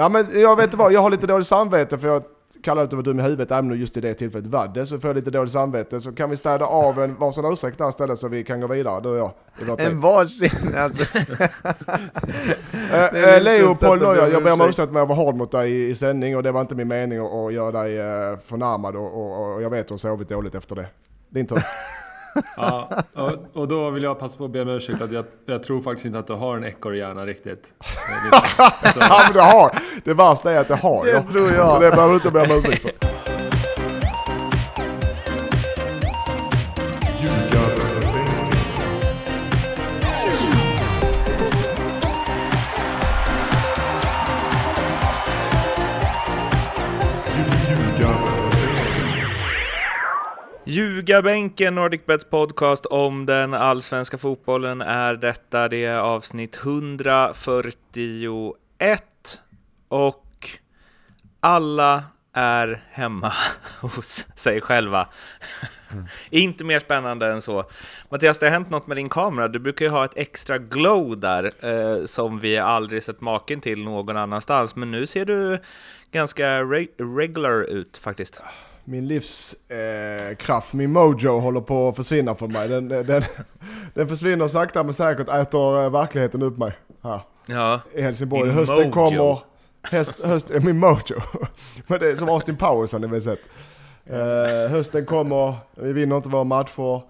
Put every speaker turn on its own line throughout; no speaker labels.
Ja men jag vet inte vad, jag har lite dåligt samvete för jag kallade att du var dum i huvudet även om just i det tillfället var det. Så får jag lite dåligt samvete så kan vi städa av en varsin ursäkt där istället så vi kan gå vidare du och jag.
En varsin alltså.
Eh,
Det
eh, Leopold
att det
jag ber om
ursäkt.
att jag var hård mot dig i, i sändning och det var inte min mening att, att göra dig eh, förnärmad och, och, och jag vet att du har sovit dåligt efter det. Din tur.
Ja, och, och då vill jag passa på att be om ursäkt att jag, jag tror faktiskt inte att du har en ekorrhjärna riktigt.
Ja men du har, det värsta är att jag har
Det
ja.
tror jag.
Så det behöver du inte be om ursäkt för.
Ljugarbänken, Nordicbets podcast om den allsvenska fotbollen är detta. Det är avsnitt 141 och alla är hemma hos sig själva. Inte mer spännande än så. Mattias, det har hänt något med din kamera. Du brukar ju ha ett extra glow där eh, som vi aldrig sett maken till någon annanstans. Men nu ser du ganska re- regular ut faktiskt.
Min livskraft, eh, min mojo håller på att försvinna från mig. Den, den, den försvinner sakta men säkert, äter eh, verkligheten upp mig här
Ja,
i Helsingborg.
Din
Hösten
mojo.
kommer, höst, höst, min mojo. men det är som Austin Powers har ni väl sett. Eh, hösten kommer, vi vinner inte våra matcher.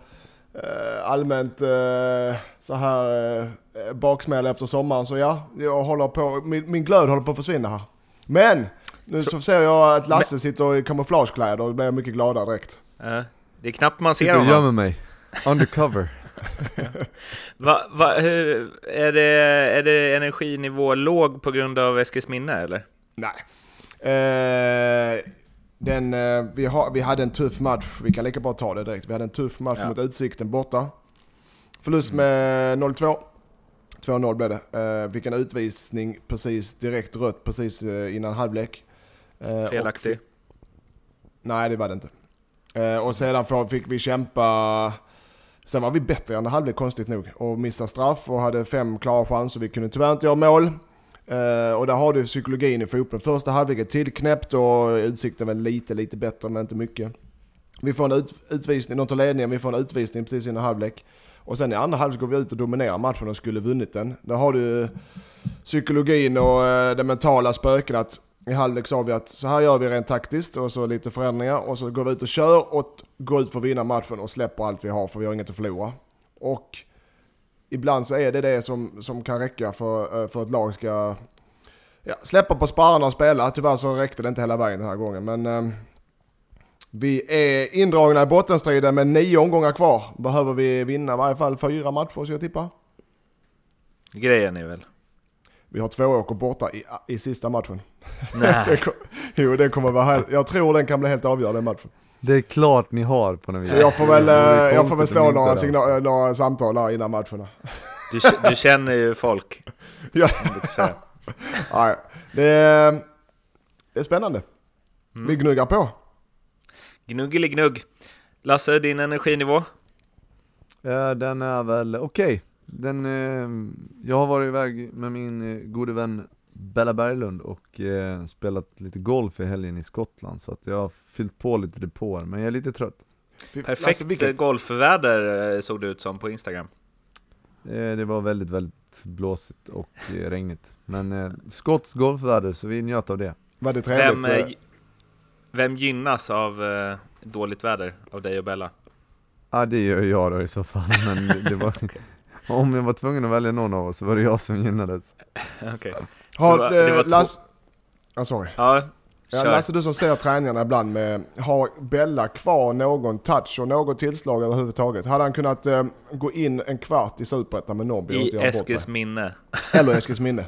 Eh, allmänt eh, så här eh, baksmäll efter sommaren. Så ja, jag håller på, min, min glöd håller på att försvinna här. Men! Nu så ser jag att Lasse sitter i kamouflagekläder och blir mycket gladare direkt.
eh, det är knappt man ser
Sitter och
honom.
gömmer mig. Undercover.
Va, va, hur, är, det, är det energinivå låg på grund av Eskilsminne eller?
Nej. Eh, den, eh, vi, har, vi hade en tuff match, vi kan lika bra ta det direkt. Vi hade en tuff match
Ja.
mot Utsikten borta. Förlust med 0-2. 2-0 blev det. Eh, fick en utvisning precis direkt rött precis eh, innan halvlek. Eh,
Felaktig.
Nej det var det inte. Eh, och sedan fick vi kämpa... Sen var vi bättre i andra halvlek konstigt nog och missade straff och hade fem klara chanser. Vi kunde tyvärr inte göra mål. Eh, och där har du psykologin i fotbollen. Första halvlek är tillknäppt och utsikten var lite, lite bättre men inte mycket. Vi får en ut, utvisning, de tar ledningen, vi får en utvisning precis innan halvlek. Och sen i andra halvlek går vi ut och dominerar matchen och skulle vunnit den. Där har du psykologin och eh, det mentala spöken att i halvlek sa vi att så här gör vi rent taktiskt och så lite förändringar och så går vi ut och kör och går ut för att vinna matchen och släpper allt vi har för vi har inget att förlora. Och ibland så är det det som, som kan räcka för, eh, för att lag ska ja, släppa på spararna och spela. Tyvärr så räckte det inte hela vägen den här gången men eh, vi är indragna i bottenstriden med nio omgångar kvar. Behöver vi vinna i varje fall fyra matcher så jag tippar.
Grejen är väl?
Vi har två åker borta i, i sista matchen. Det
Nej.
kom, jo, det kommer vara Jag tror den kan bli helt avgörande den matchen.
Det är klart ni har på något vis.
Så jag får väl, eh, jag får väl slå några, signal, eh, några samtal här innan matcherna.
Du, du känner ju folk,
Ja, nej, det, är, det är spännande. Vi gnuggar på.
Gnuggeliggnugg. Lasse, din energinivå?
Ja, den är väl okej. Den, eh, jag har varit iväg med min eh, gode vän Bella Berglund och eh, spelat lite golf i helgen i Skottland så att jag har fyllt på lite depåer, men jag är lite trött.
Perfekt
vilket-
golfväder eh, såg det ut som på Instagram.
Eh, det var väldigt, väldigt blåsigt och eh, regnigt. Men eh, skotsk golfväder, så vi njöt av det.
Var det trevligt?
Vem, vem gynnas av eh, dåligt väder? Av dig och Bella?
Ja det gör jag då i så fall, men det- det var Om jag var tvungen att välja någon av oss så var det jag som gynnades.
Okej.
Har,
det var- det
eh,
två-
Lasse, ah, sorry.
Ja,
Ja. Lasse, du som ser träningarna ibland med, har Bella kvar någon touch och något tillslag överhuvudtaget? Hade han kunnat eh, gå in en kvart i Superettan med Norrby och inte
I
göra bort sig?
Eskilsminne.
Eller Eskilsminne?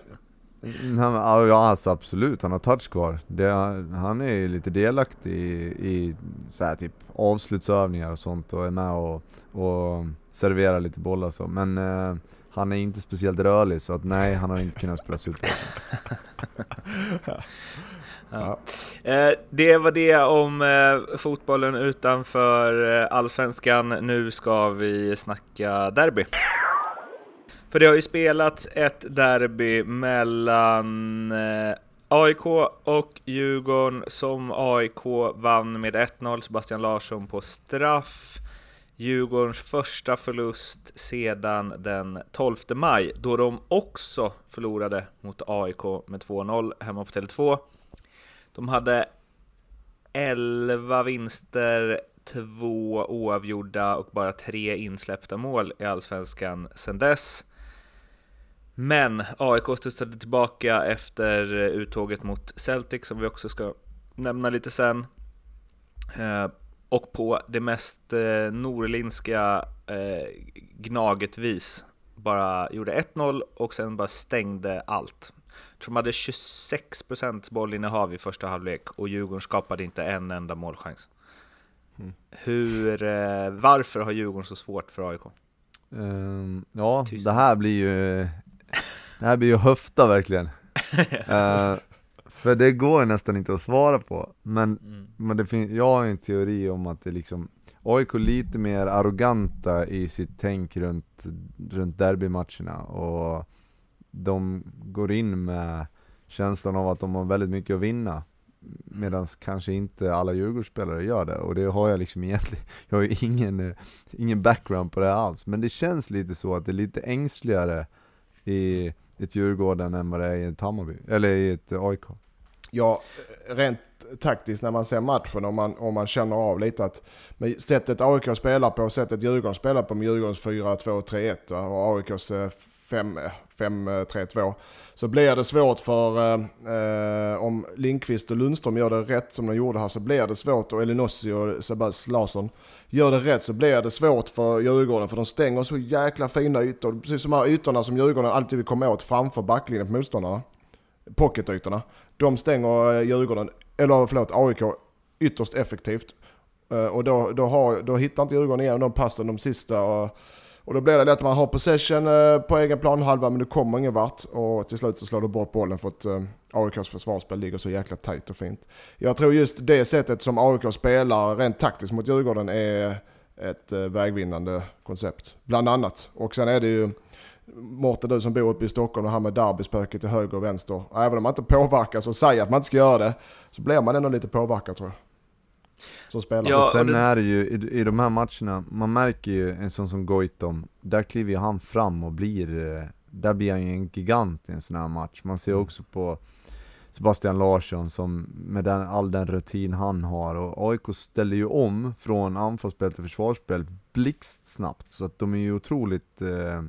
Mm, Han, ja ja, alltså absolut, han har touch kvar. Det, han är ju lite delaktig i, i så här, typ avslutsövningar och sånt och är med och, och servera lite bollar så. Men eh, han är inte speciellt rörlig så att nej, han har inte kunnat spela super.
Ja.
Eh, det var det om eh, fotbollen utanför eh, allsvenskan. Nu ska vi snacka derby. För det har ju spelats ett derby mellan eh, AIK och Djurgården som AIK vann med 1-0, Sebastian Larsson på straff. Djurgårdens första förlust sedan den 12 maj, då de också förlorade mot AIK med 2-0 hemma på Tele2. De hade 11 vinster, två oavgjorda och bara tre insläppta mål i Allsvenskan sedan dess. Men AIK studsade tillbaka efter uttåget mot Celtic som vi också ska nämna lite sen. Eh, och på det mest eh, norlinska eh, gnaget vis bara gjorde 1-0 och sen bara stängde allt. Jag tror de hade 26% bollinnehav i första halvlek och Djurgården skapade inte en enda målchans. Mm. Hur, eh, varför har Djurgården så svårt för AIK?
Um, ehm, ja, Tyst. det här blir ju Det här blir ju höfta verkligen uh, För det går nästan inte att svara på. Men, mm. men det fin- jag har en teori om att det liksom AIK lite mer arroganta i sitt tänk runt, runt derbymatcherna och de går in med känslan av att de har väldigt mycket att vinna Medan kanske inte alla Djurgårdsspelare gör det. Och det har jag liksom egentligen Jag har ju ingen, ingen background på det alls. Men det känns lite så att det är lite ängsligare i ett Djurgården än vad det är i ett Hammarby, eller i ett AIK
Ja, rent taktiskt när man ser matchen och man, och man känner av lite att med sättet AIK spelar på och sättet Djurgården spelar på med Djurgårdens 4-2-3-1 och AIKs 5-3-2 eh, eh, så blir det svårt för, eh, eh om Linkvist och Lundström gör det rätt som de gjorde här så blir det svårt och Elinossi och Sebastian Larsson gör det rätt så blir det svårt för Djurgården för de stänger så jäkla fina ytor. Precis som de här ytorna som Djurgården alltid vill komma åt framför backlinjen på motståndarna. Pocketytorna. De stänger eh, Djurgården, eller förlåt AIK, ytterst effektivt. Eh, och då, då, har, då hittar inte Djurgården igen de passen de sista. Och, och då blir det lätt att man har possession på egen planhalva men det kommer ingen vart. Och till slut så slår du bort bollen för att AIKs försvarsspel ligger så jäkla tajt och fint. Jag tror just det sättet som AIK spelar rent taktiskt mot Djurgården är ett vägvinnande koncept. Bland annat. Och sen är det ju Mårten du som bor uppe i Stockholm och här med derbyspöket till höger och vänster. Även om man inte påverkas och säger att man inte ska göra det så blir man ändå lite påverkad tror jag. Som spelare.
Ja, och sen är det ju i, i de här matcherna, man märker ju en sån som Goitom, där kliver ju han fram och blir, eh, där blir han ju en gigant i en sån här match. Man ser mm. också på Sebastian Larsson som med den, all den rutin han har och AIK ställer ju om från anfallsspel till försvarsspel blixtsnabbt så att de är ju otroligt eh,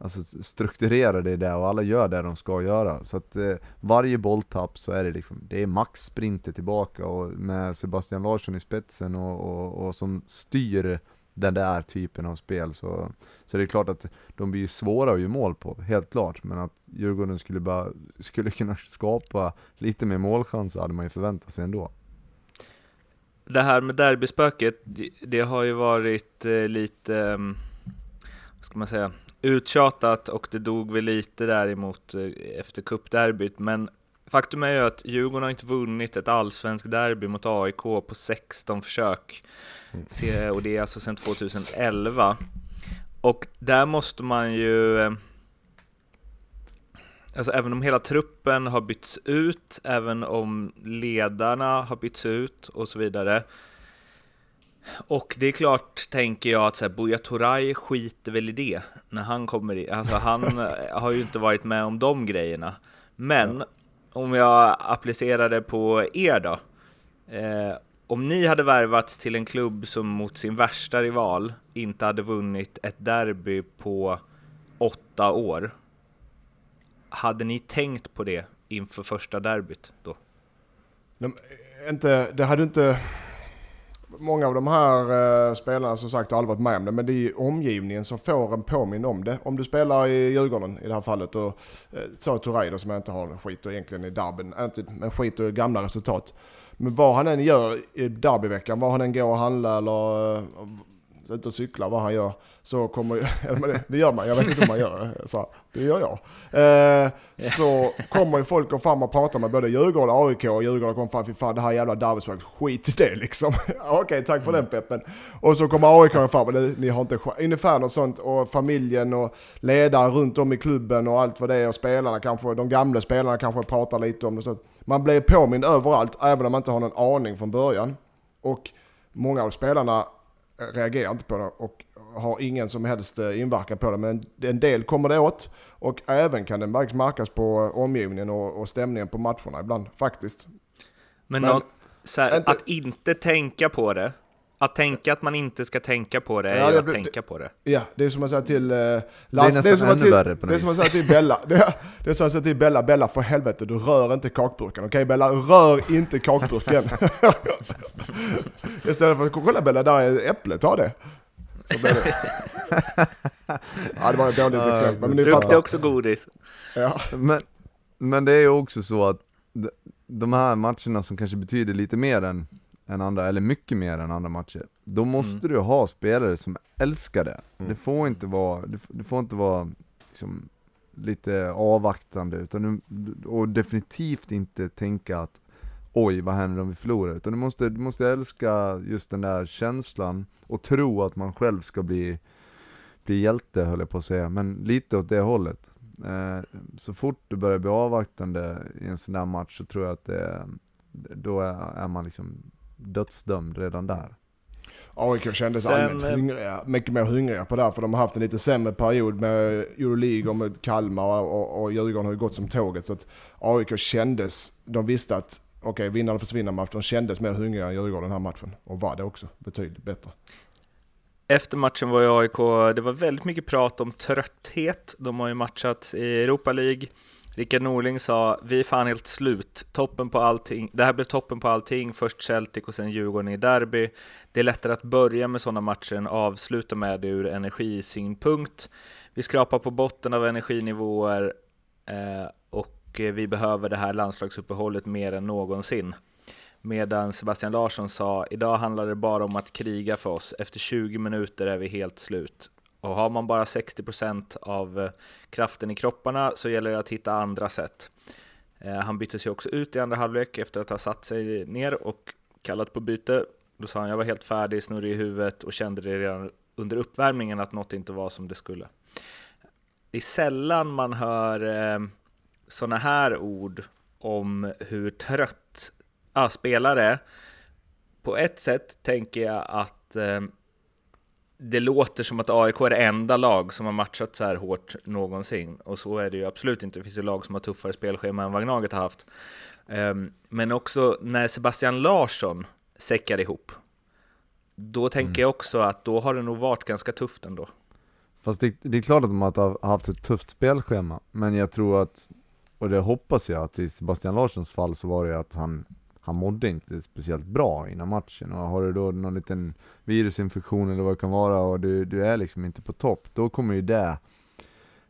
alltså, strukturerade i det och alla gör det de ska göra. Så att eh, varje bolltapp så är det liksom, det är max sprinter tillbaka och med Sebastian Larsson i spetsen och, och, och som styr den där typen av spel så, så det är klart att de blir svåra att göra mål på, helt klart. Men att Djurgården skulle, bara, skulle kunna skapa lite mer målchanser hade man ju förväntat sig ändå.
Det här med derbyspöket, det har ju varit eh, lite, mm, vad ska man säga, uttjatat och det dog väl lite däremot eh, efter cupderbyt, men faktum är ju att Djurgården har inte vunnit ett allsvenskt derby mot AIK på 16 försök. Mm. Och det är alltså sedan 2011. Och där måste man ju... Eh, alltså även om hela truppen har bytts ut, även om ledarna har bytts ut och så vidare, och det är klart, tänker jag, att så här, Buya Turay skiter väl i det när han kommer in. Alltså, han har ju inte varit med om de grejerna. Men ja. om jag applicerar det på er då. Eh, om ni hade värvats till en klubb som mot sin värsta rival inte hade vunnit ett derby på åtta år. Hade ni tänkt på det inför första derbyt då?
De, inte, det hade inte många av de här eh, spelarna som sagt har aldrig varit med om det, men det är ju omgivningen som får en påminn om det. Om du spelar i Djurgården i det här fallet och eh, uh, så Touray som jag inte har en skit och egentligen i derbyn, eh, inte, men skit och gamla resultat. Men vad han än gör i derbyveckan, vad han än går och handlar eller ute och cyklar, vad han gör, så kommer ju, eller det, det gör man, jag vet inte hur man gör, så det gör jag. Eh, så kommer ju folk och fram och pratar med både Djurgården och AIK och Djurgården kommer fram, fy fan det här jävla derbyspråket, skit i det liksom. Okej, okay, tack för den peppen. Och så kommer AIK fram och ni har inte ungefär något sånt, och familjen och ledare runt om i klubben och allt vad det är, och spelarna kanske, de gamla spelarna kanske pratar lite om det. Så man blir påmind överallt, även om man inte har någon aning från början. Och många av spelarna reagerar inte på det och har ingen som helst eh, inverkan på det. Men en del kommer det åt och även kan den faktiskt märkas på omgivningen och, och stämningen på matcherna ibland faktiskt.
Men, Men något, här, inte, att inte tänka på det att tänka att man inte ska tänka på det är ja, det, att det, tänka på det.
Ja, det är som att säga till uh, Lars, det är nästan ännu värre på Det är som att säga till Bella, det är, det är som att säga till Bella, Bella för helvete du rör inte kakburken, okej okay, Bella, rör inte kakburken. Istället för att kolla Bella, där är ett äpple, ta det. Så blir det. ja, det var ett dåligt uh, exempel. Men
Frukt är också godis.
Ja. Men, men det är ju också så att de här matcherna som kanske betyder lite mer än än andra, eller mycket mer än andra matcher, då måste mm. du ha spelare som älskar det. Mm. Det får inte vara, det, får inte vara liksom, lite avvaktande, utan du, och definitivt inte tänka att oj, vad händer om vi förlorar? Utan du måste, du måste älska just den där känslan och tro att man själv ska bli, bli hjälte, höll jag på att säga, men lite åt det hållet. Eh, så fort du börjar bli avvaktande i en sån där match så tror jag att det, då är, är man liksom dödsdömd redan där.
AIK kändes Sen, allmänt eh, hungriga, mycket mer hungriga på det här, för de har haft en lite sämre period med Euroleague och med Kalmar och, och Djurgården har ju gått som tåget. Så att AIK kändes, de visste att okej, okay, vinna eller försvinna match. De kändes mer hungriga än Djurgården den här matchen. Och var det också betydligt bättre.
Efter matchen var ju AIK, det var väldigt mycket prat om trötthet. De har ju matchat i Europa League Rickard Norling sa, vi är fan helt slut, toppen på allting. Det här blev toppen på allting, först Celtic och sen Djurgården i derby. Det är lättare att börja med sådana matcher än avsluta med det ur energisynpunkt. Vi skrapar på botten av energinivåer eh, och vi behöver det här landslagsuppehållet mer än någonsin. Medan Sebastian Larsson sa, idag handlar det bara om att kriga för oss. Efter 20 minuter är vi helt slut. Och har man bara 60% av eh, kraften i kropparna så gäller det att hitta andra sätt. Eh, han byttes ju också ut i andra halvlek efter att ha satt sig ner och kallat på byte. Då sa han jag var helt färdig, snurrig i huvudet och kände det redan under uppvärmningen att något inte var som det skulle. Det är sällan man hör eh, sådana här ord om hur trött ah, spelare är. På ett sätt tänker jag att eh, det låter som att AIK är det enda lag som har matchat så här hårt någonsin. Och så är det ju absolut inte. Det finns ju lag som har tuffare spelschema än vad Gnaget har haft. Ehm, men också när Sebastian Larsson säckar ihop, då tänker mm. jag också att då har det nog varit ganska tufft ändå.
Fast det, det är klart att de har haft ett tufft spelschema, men jag tror att, och det hoppas jag att i Sebastian Larssons fall så var det att han han mådde inte speciellt bra innan matchen och har du då någon liten virusinfektion eller vad det kan vara och du, du är liksom inte på topp, då kommer ju det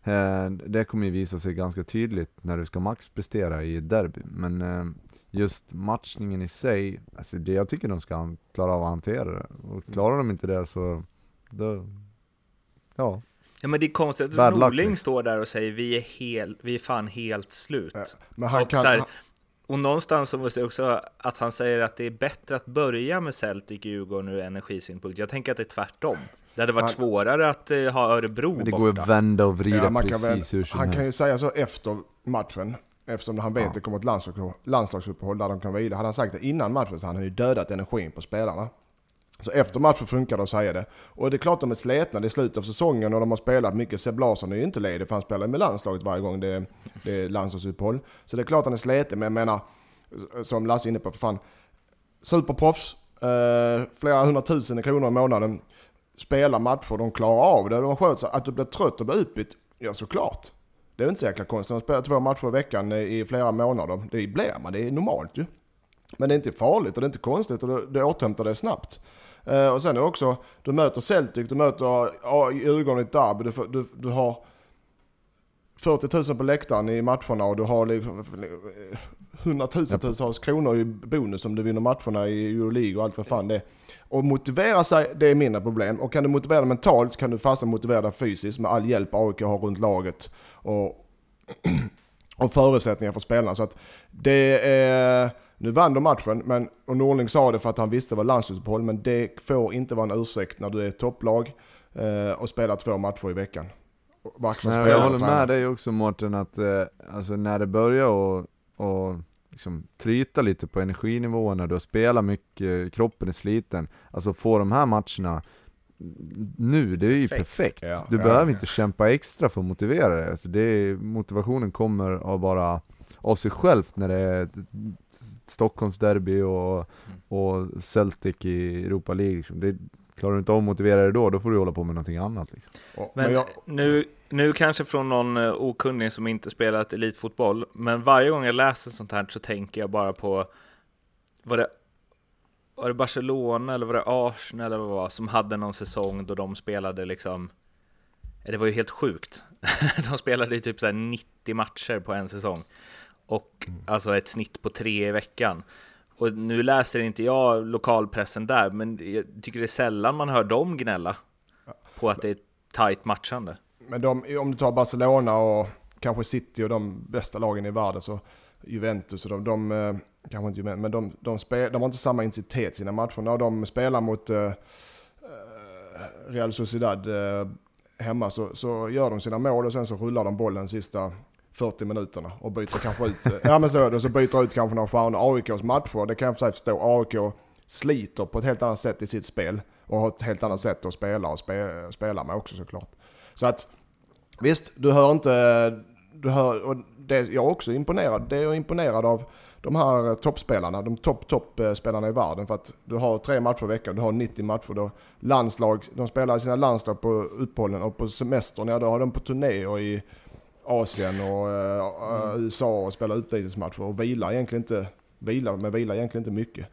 eh, det kommer ju visa sig ganska tydligt när du ska maxprestera i ett derby. Men eh, just matchningen i sig, alltså det jag tycker de ska klara av att hantera det. Och klarar de inte det så, då, ja.
Ja men det är konstigt att Norling står där och säger vi är, hel, vi är fan helt slut. Ja,
men han och kan, här,
och någonstans så måste jag också att han säger att det är bättre att börja med Celtic Djurgården ur energisynpunkt. Jag tänker att det är tvärtom. Det hade varit han, svårare att uh, ha Örebro
Men det borta. går att vända och vrida ja, precis väl, hur
som Han helst. kan ju säga så efter matchen, eftersom han vet ja. att det kommer ett landslagsuppehåll där de kan vara Hade han sagt det innan matchen så hade han ju dödat energin på spelarna. Så efter matchen funkar det att säga det. Och det är klart de är slätna, det är slutet av säsongen och de har spelat mycket. Seb Larsson är ju inte ledig för han spelar med landslaget varje gång det är, det är landslagsuppehåll. Så det är klart han är sliten, men jag menar, som Lasse är inne på, för fan. Superproffs, eh, flera hundratusen kronor i månaden. Spelar matcher, de klarar av det, de sköter sig. Att du blir trött och blir utbytt, ja såklart. Det är inte så jäkla konstigt. De spelar två matcher i veckan i flera månader. Det blir man, det är normalt ju. Men det är inte farligt och det är inte konstigt och det, det återhämtar dig snabbt. Eh, och sen är det också, du möter Celtic, du möter ja, Djurgården i ett derby, du, du, du har 40 000 på läktaren i matcherna och du har liksom hundratusentals kronor i bonus om du vinner matcherna i Euroleague och allt vad fan det är. Och motivera sig, det är mindre problem. Och kan du motivera dig mentalt kan du fastän motivera dig fysiskt med all hjälp AIK har runt laget. Och, och förutsättningar för spelarna. Så att det är... Nu vann de matchen, men, och Norling sa det för att han visste vad landslagsuppehåll, men det får inte vara en ursäkt när du är ett topplag eh, och spelar två matcher i veckan.
Nej, jag håller med dig också Mårten, att eh, alltså, när det börjar och, och liksom, tryta lite på energinivåerna, du har spelat mycket, kroppen är sliten, alltså få de här matcherna nu, det är ju perfekt. perfekt. Ja, du ja, behöver ja. inte kämpa extra för att motivera dig. Alltså det är, motivationen kommer av bara av sig självt när det är Stockholmsderby och, mm. och Celtic i Europa League. Liksom. Det, klarar du inte av att motivera dig då, då får du hålla på med någonting annat. Liksom.
Men, men jag... nu, nu kanske från någon eh, okunnig som inte spelat elitfotboll, men varje gång jag läser sånt här så tänker jag bara på, var det, var det Barcelona eller var det Arsenal eller vad det var, som hade någon säsong då de spelade liksom, det var ju helt sjukt. de spelade ju typ så 90 matcher på en säsong. Och mm. alltså ett snitt på tre i veckan. Och nu läser inte jag lokalpressen där, men jag tycker det är sällan man hör dem gnälla på att det är tajt matchande.
Men de, om du tar Barcelona och kanske City och de bästa lagen i världen så Juventus och de, de eh, kanske inte Juventus, men de, de, spel, de har inte samma intensitet i sina matcher. När de spelar mot uh, Real Sociedad uh, hemma så, så gör de sina mål och sen så rullar de bollen sista 40 minuterna och byter kanske ut, eh, ja men så är det, så byter ut kanske några stjärnor. AIKs matcher, det kan jag för sig förstå. AIK sliter på ett helt annat sätt i sitt spel och har ett helt annat sätt att spela och spe, spela med också såklart. Så att visst, du hör inte, du hör, och det, jag är också imponerad, det är jag imponerad av de här eh, toppspelarna, de topp topp eh, spelarna i världen. För att du har tre matcher i veckan, du har 90 matcher. Då landslag, de spelar sina landslag på uppehållen och på semestern, ja då har de på turnéer i Asien och uh, mm. USA och spelar utvisningsmatcher och vilar egentligen inte, vilar, men vilar egentligen inte mycket.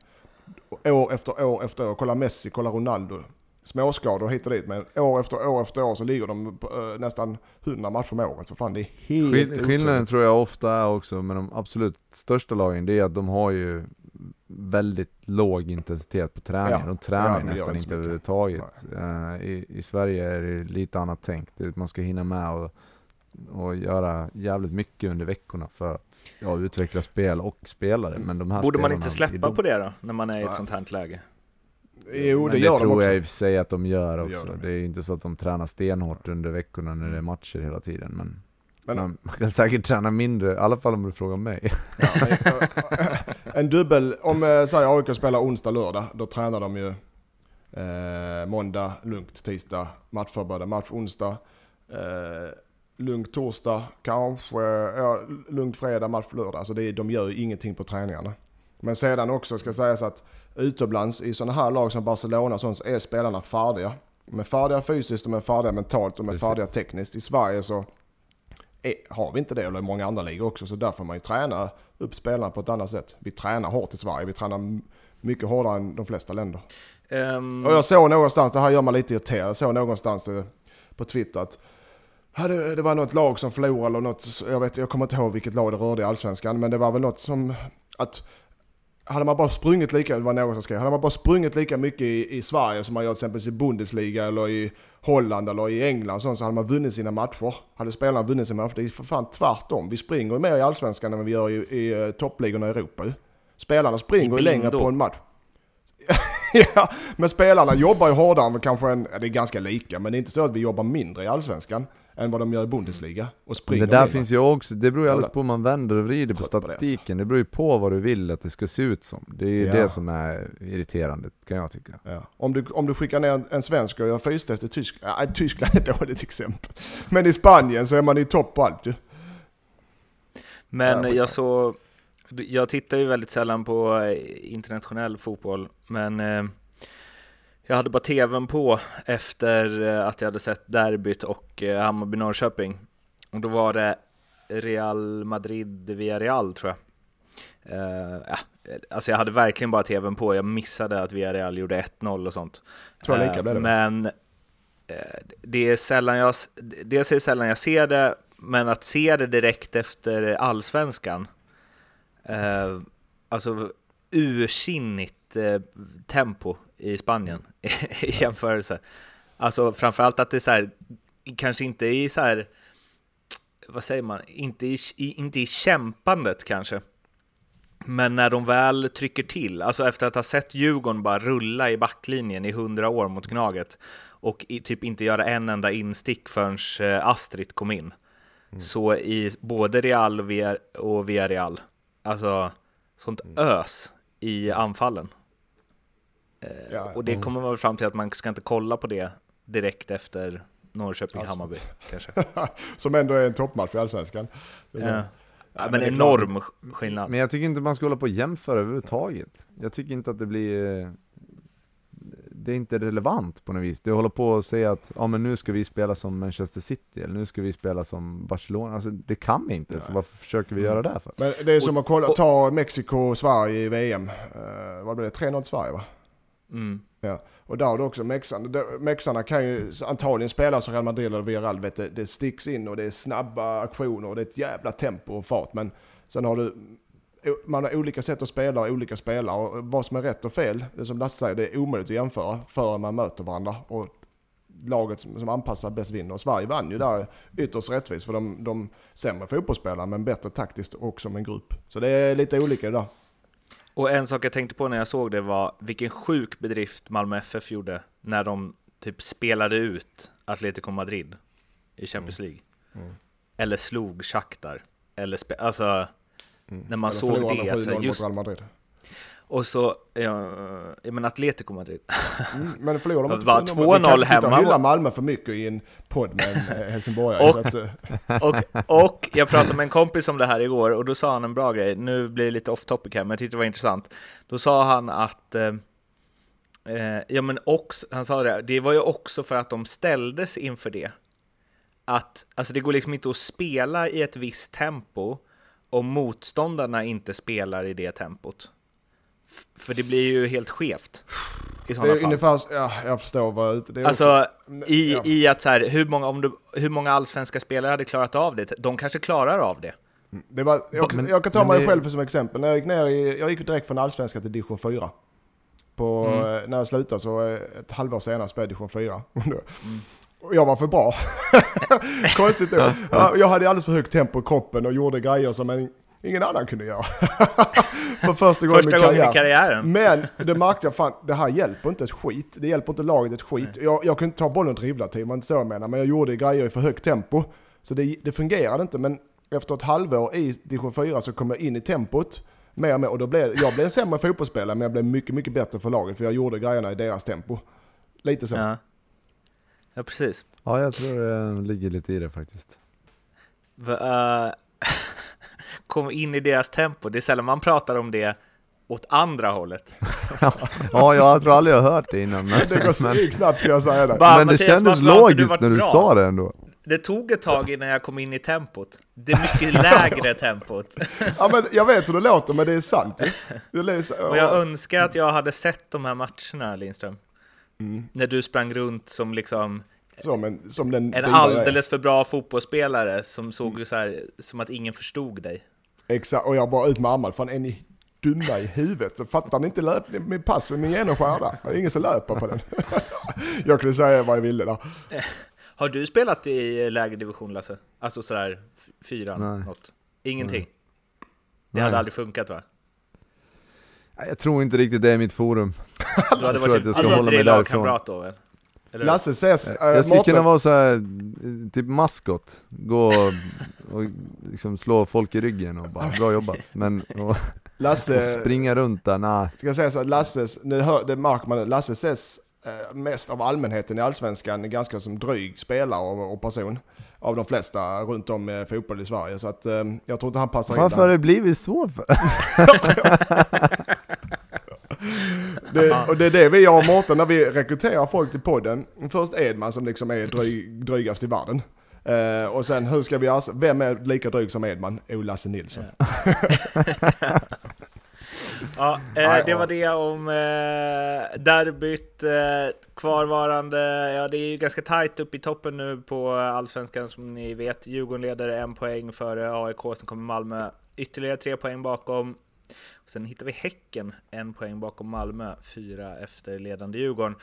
År efter år efter år, kolla Messi, kolla Ronaldo. Småskador hit och dit, men år efter år efter år så ligger de på, uh, nästan 100 matcher om året. För fan, det är helt
Skill Skillnaden tror jag ofta är också med de absolut största lagen, det är att de har ju väldigt låg intensitet på träning. Ja. De tränar ja, nästan inte överhuvudtaget. Uh, i, I Sverige är det lite annat tänk. Man ska hinna med och och göra jävligt mycket under veckorna för att ja, utveckla spel och spelare. Men de här
Borde man inte släppa på det då, när man är i ett sånt här läge?
Jo, det, det gör
de
tror
jag i och för sig att de gör också. Det, det är inte så att de tränar stenhårt under veckorna när det är matcher hela tiden. Men, men man, man kan säkert träna mindre, i alla fall om du frågar mig. Ja,
en dubbel, om eh, säg AIK spelar onsdag, lördag, då tränar de ju eh, måndag, lugnt, tisdag, matchförberedande match onsdag. Eh, lugnt torsdag, kanske, ja, lugnt fredag, match lördag. Alltså det, de gör ju ingenting på träningarna. Men sedan också ska sägas att utomlands i sådana här lag som Barcelona och sånt så är spelarna färdiga. De är färdiga fysiskt, de är färdiga mentalt, de är Precis. färdiga tekniskt. I Sverige så är, har vi inte det, eller i många andra ligor också. Så där får man ju träna upp spelarna på ett annat sätt. Vi tränar hårt i Sverige, vi tränar mycket hårdare än de flesta länder. Um... Och jag såg någonstans, det här gör mig lite irriterad, jag såg någonstans eh, på Twitter att det, det, var något lag som förlorade eller något, jag, vet, jag kommer inte ihåg vilket lag det rörde i Allsvenskan, men det var väl något som att hade man bara sprungit lika, det var någon som skrev, hade man bara sprungit lika mycket i, i Sverige som man gör till exempel i Bundesliga eller i Holland eller i England så, så hade man vunnit sina matcher. Hade spelarna vunnit sina matcher. Det är för fan tvärtom. Vi springer mer i Allsvenskan än vi gör i, i uh, toppligorna i Europa. Spelarna springer ju längre på en match. ja, men spelarna jobbar ju hårdare kanske en, det är ganska lika, men det är inte så att vi jobbar mindre i Allsvenskan än vad de gör i Bundesliga. Och springer
det där mer. finns ju också, det beror ju alldeles på hur man vänder och vrider på statistiken. På det, alltså. det beror ju på vad du vill att det ska se ut som. Det är ju ja. det som är irriterande, kan jag tycka.
Ja. Om, du, om du skickar ner en, en svensk och gör fystest i Tyskland, ja, Tyskland är ett dåligt exempel. Men i Spanien så är man i topp på allt ju.
Men jag så, jag tittar ju väldigt sällan på eh, internationell fotboll, men eh, jag hade bara tvn på efter eh, att jag hade sett derbyt och eh, Hammarby-Norrköping. Och då var det Real Madrid Villarreal tror jag. Uh, ja, alltså jag hade verkligen bara tvn på, jag missade att Villarreal gjorde 1-0 och sånt.
Tror jag lika blev
det. Men det är sällan jag, dels är det sällan jag ser det, men att se det direkt efter allsvenskan eh, alltså ursinnigt eh, tempo i Spanien i jämförelse. Alltså framförallt att det är så här, kanske inte i så här, vad säger man, inte i, inte i kämpandet kanske. Men när de väl trycker till, alltså efter att ha sett Djurgården bara rulla i backlinjen i hundra år mot Gnaget och i, typ inte göra en enda instick förrän eh, Astrid kom in. Mm. Så i både Real och Villarreal, alltså sånt mm. ös i anfallen. Eh, ja, och det mm. kommer man väl fram till att man ska inte kolla på det direkt efter Norrköping-Hammarby alltså. kanske.
Som ändå är en toppmatch i Allsvenskan.
Ja. Ja, men enorm skillnad.
Men jag tycker inte man ska hålla på och jämföra överhuvudtaget. Jag tycker inte att det blir... Eh, det är inte relevant på något vis. Det håller på att säga att ja, men nu ska vi spela som Manchester City, eller nu ska vi spela som Barcelona. Alltså, det kan vi inte, Nej. så varför försöker vi göra det för?
Men det är som att kolla, ta Mexiko och Sverige i VM. Uh, vad blev det? 3-0 till Sverige va?
Mm.
Ja. Och där har du också mexarna. Mexarna kan ju antagligen spela som Real Madrid eller Villarreal. Vet det, det sticks in och det är snabba aktioner och det är ett jävla tempo och fart. Men sen har du man har olika sätt att spela och olika spelare. Och vad som är rätt och fel, det som Lasse säger, det är omöjligt att jämföra förrän man möter varandra. Och laget som, som anpassar bäst vinner. Och Sverige vann ju där ytterst rättvist för de, de sämre fotbollsspelarna men bättre taktiskt och som en grupp. Så det är lite olika idag.
Och en sak jag tänkte på när jag såg det var vilken sjuk bedrift Malmö FF gjorde när de typ spelade ut Atletico Madrid i Champions League. Mm. Mm. Eller slog Shakhtar. Eller alltså, mm. när man Eller såg det. Alltså, just, Real Madrid. Och så, ja, men Atletico Madrid.
Mm, men förlorade de
inte 2-0 hemma. Man
kan Malmö för mycket i en podd med en eh, helsingborgare.
och, att, eh. och, och jag pratade med en kompis om det här igår och då sa han en bra grej. Nu blir det lite off topic här, men jag tyckte det var intressant. Då sa han att eh, eh, ja men också, han sa det, det var ju också för att de ställdes inför det. Att, alltså det går liksom inte att spela i ett visst tempo om motståndarna inte spelar i det tempot. För det blir ju helt skevt.
I sådana fall. Ungefär, ja, jag förstår vad det är.
Alltså också, i, ja. i att så här, hur många, om du, hur många allsvenska spelare hade klarat av det? De kanske klarar av det.
Mm, det var, jag, men, jag kan ta mig det... själv som exempel. När jag gick ner i, jag gick direkt från allsvenska till division 4. På, mm. När jag slutade så eh, ett halvår senare spelade jag division 4. mm. Och jag var för bra. Konstigt då. Jag hade alldeles för högt tempo i kroppen och gjorde grejer som en ingen annan kunde göra. för första gången,
första gången i karriären.
Men det märkte jag, fan det här hjälper inte ett skit. Det hjälper inte laget ett skit. Jag, jag kunde inte ta bollen och dribbla till, man inte så jag menar. Men jag gjorde grejer i för högt tempo. Så det, det fungerade inte. Men efter ett halvår i division 4 så kom jag in i tempot. Mer och mer. Och då blev, jag blev en sämre fotbollsspelare men jag blev mycket, mycket bättre för laget. För jag gjorde grejerna i deras tempo. Lite så.
Ja, ja precis.
Ja, jag tror det ligger lite i det faktiskt.
Va, uh kom in i deras tempo. Det är sällan man pratar om det åt andra hållet.
ja, jag tror aldrig jag har hört det innan. Men,
det går snabbt kan jag säga det.
men det kändes logiskt när du bra. sa det ändå.
Det tog ett tag innan jag kom in i tempot. Det mycket lägre tempot.
ja, men jag vet hur det låter, men det är sant.
Och jag önskar att jag hade sett de här matcherna, Lindström. Mm. När du sprang runt som liksom
som en, som den
en alldeles för bra fotbollsspelare som såg mm. så här, som att ingen förstod dig.
Exakt, och jag bara ut med armarna. Fan är ni dumma i huvudet? Fattar ni inte löpning med passen med genomskärda? Det är ingen som löper på den. jag kunde säga vad jag ville där.
Har du spelat i lägre division Lasse? Alltså sådär fyra, Nej. något? Ingenting? Nej. Det hade aldrig funkat va?
Jag tror inte riktigt det är mitt forum.
Du hade varit jag alltså, hålla mig därifrån. då väl?
Lasse ses, äh,
Jag skulle kunna vara så här, typ maskot, gå och, och liksom slå folk i ryggen och bara bra jobbat. Men och, Lasse, och springa runt där, nej.
Ska jag säga så att Lasses, det, hör, det märker man, Lasse ses eh, mest av allmänheten i Allsvenskan ganska som dryg spelare och, och person. Av de flesta runt om i fotboll i Sverige. Så att eh, jag tror inte han passar
Varför
in
Varför har det blivit så för?
det, och det är det vi gör Mårten när vi rekryterar folk till podden. Först Edman som liksom är dryg, drygast i världen. Uh, och sen hur ska vi göra, vem är lika dryg som Edman? Oh, Lasse Nilsson.
ja, eh, det var det om eh, derbyt. Eh, kvarvarande, ja det är ju ganska tajt upp i toppen nu på Allsvenskan som ni vet. Djurgården leder en poäng före AIK, sen kommer Malmö ytterligare tre poäng bakom. Och sen hittar vi Häcken, en poäng bakom Malmö, fyra efter ledande Djurgården.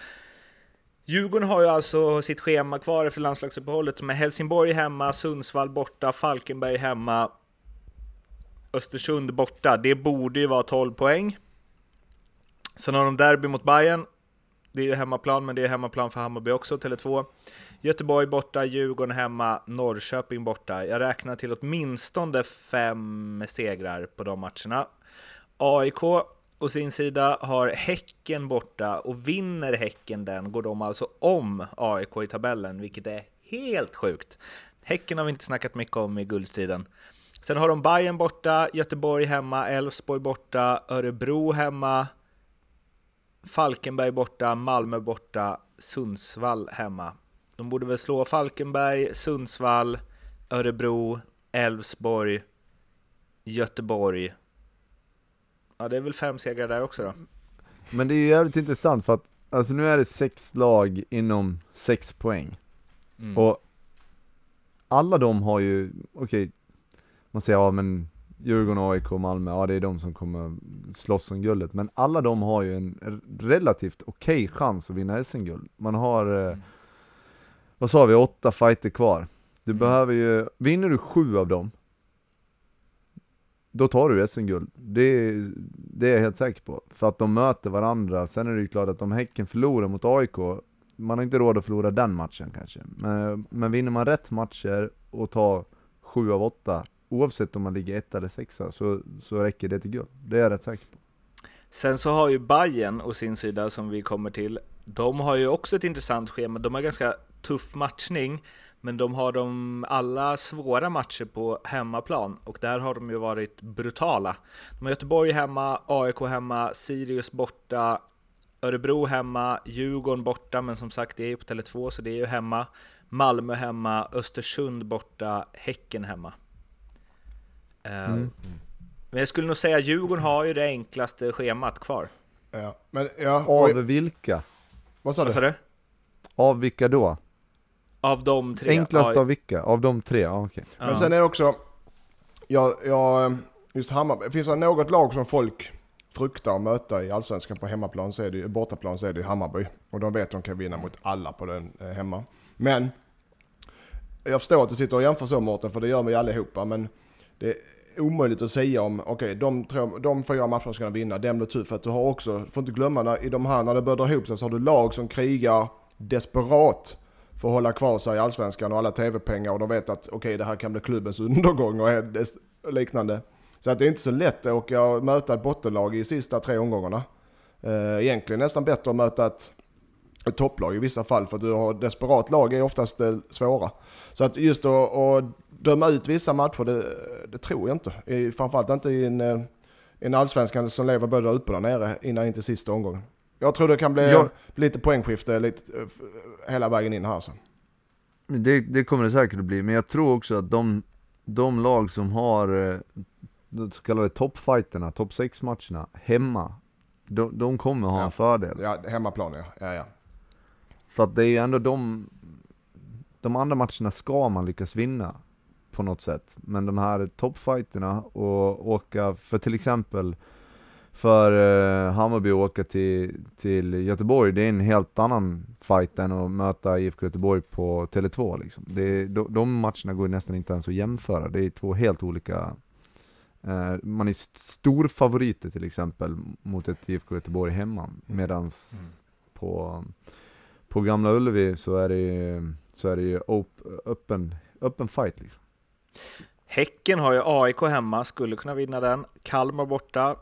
Djurgården har ju alltså sitt schema kvar efter landslagsuppehållet med Helsingborg hemma, Sundsvall borta, Falkenberg hemma, Östersund borta. Det borde ju vara 12 poäng. Sen har de derby mot Bayern. Det är ju hemmaplan, men det är hemmaplan för Hammarby också, Tele2. Göteborg borta, Djurgården hemma, Norrköping borta. Jag räknar till åtminstone fem segrar på de matcherna. AIK å sin sida har Häcken borta och vinner Häcken den går de alltså om AIK i tabellen, vilket är helt sjukt. Häcken har vi inte snackat mycket om i guldstriden. Sen har de Bayern borta, Göteborg hemma, Elfsborg borta, Örebro hemma, Falkenberg borta, Malmö borta, Sundsvall hemma. De borde väl slå Falkenberg, Sundsvall, Örebro, Elfsborg, Göteborg. Ja, det är väl fem segrar där också då.
Men det är ju jävligt intressant för att, alltså nu är det sex lag inom sex poäng.
Mm.
Och alla de har ju, okej, man säger ja men Djurgården, AIK, Malmö, ja det är de som kommer slåss om guldet. Men alla de har ju en relativt okej chans att vinna SM-guld. Man har, eh, vad sa vi, åtta fighter kvar. Du
Mm.
behöver ju, vinner du sju av dem, då tar du SM-guld. Det, det är jag helt säker på. För att de möter varandra. Sen är det ju klart att om Häcken förlorar mot AIK, man har inte råd att förlora den matchen kanske. Men, men vinner man rätt matcher och tar sju av åtta, oavsett om man ligger ett eller sexa, så, så räcker det till guld. Det är jag rätt säker på.
Sen så har ju Bayern å sin sida som vi kommer till, de har ju också ett intressant schema. De har ganska tuff matchning, men de har de alla svåra matcher på hemmaplan och där har de ju varit brutala. De har Göteborg hemma, AIK hemma, Sirius borta, Örebro hemma, Djurgården borta, men som sagt det är ju på Tele2 så det är ju hemma. Malmö hemma, Östersund borta, Häcken hemma. Eh,
Mm.
Men jag skulle nog säga att Djurgården har ju det enklaste schemat kvar.
Ja, men ja,
Av vilka?
vad sa
Vad sa
du?
du?
Av vilka då?
Av de tre?
Enklast
ja,
av vilka? Av de tre? Ja,
ja.
Men sen är det också, jag, jag, just Hammarby, finns det något lag som folk fruktar att möta i Allsvenskan på hemmaplan så är det bortaplan så är det ju Hammarby. Och de vet att de kan vinna mot alla på den eh, hemma. Men, jag förstår att du sitter och jämför så Mårten, för det gör vi allihopa, men det är omöjligt att säga om, okej, de, tre- de fyra matcherna ska de vinna, den blir tufft. För att du har också, får inte glömma, när, i de här, när det börjar dra ihop sig så har du lag som krigar desperat Får hålla kvar sig i Allsvenskan och alla TV-pengar och de vet att okej, det här kan bli klubbens undergång och liknande. Så att det är inte så lätt att åka och möta ett bottenlag i sista tre omgångarna. Eh, egentligen nästan bättre att möta ett, ett topplag i vissa fall för att du har desperat lag är oftast eh, svåra. Så att just att, att döma ut vissa matcher, det, det tror jag inte. Framförallt inte i en, eh, en allsvenskan som lever både där uppe och där nere innan inte sista omgången. Jag tror det kan bli,
Ja.
bli lite poängskifte lite, eh, f- hela vägen in här. Så.
Det, det kommer det säkert att bli, men jag tror också att de, de lag som har eh, de så kallade toppfighterna, topp 6 matcherna hemma, de, de kommer ha
Ja.
en fördel.
Ja, hemmaplan ja. ja, ja.
Så att det är ju ändå de, de andra matcherna ska man lyckas vinna på något sätt. Men de här toppfighterna och åka, för till exempel för eh, Hammarby att åka till, till Göteborg, det är en helt annan fight än att möta IFK Göteborg på Tele2 liksom. det de, de matcherna går nästan inte ens att jämföra, det är två helt olika eh, man är st- stor favoriter till exempel mot ett IFK Göteborg hemma, medans
Mm.
på, på Gamla Ullevi så är det så är det ju op, öppen, öppen fight liksom.
Häcken har ju AIK hemma, skulle kunna vinna den. Kalmar borta,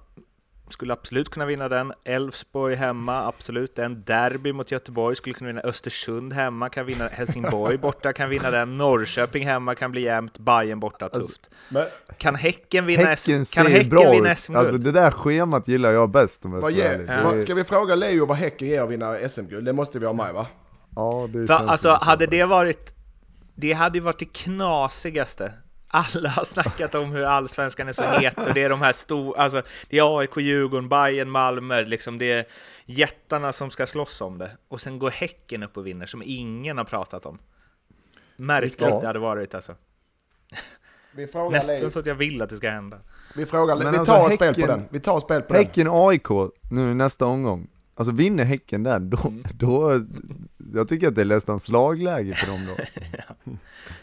skulle absolut kunna vinna den. Elfsborg hemma, absolut den. Derby mot Göteborg skulle kunna vinna. Östersund hemma kan vinna. Helsingborg borta kan vinna den. Norrköping hemma kan bli jämnt. Bayern borta,
Alltså,
tufft.
Men
Kan Häcken vinna
Häcken
Kan
ser
Häcken
bra
vinna SM-guld?
alltså det där schemat gillar jag bäst om jag
vad vad,
Det-
ska vi fråga Leo vad Häcken ger att vinna SM-guld? Det måste vi ha med va?
Ja, det
För,
känns
alltså, hade det varit... Det hade ju varit det knasigaste. Alla har snackat om hur allsvenskan är så het och det är de här stora, alltså det är AIK, Djurgården, Bayern, Malmö, liksom det är jättarna som ska slåss om det. Och sen går Häcken upp och vinner som ingen har pratat om. Märkligt
Ja.
det hade varit alltså.
Vi frågar,
Nästan
Leif-
så att jag vill att det ska hända.
vi, frågar,
Men
vi
alltså,
tar ett spel på
Häcken-
den. Vi tar spel på den.
Häcken AIK nu nästa omgång. Alltså vinner Häcken där, då,
Mm.
då, jag tycker att det är nästan slagläge för dem då.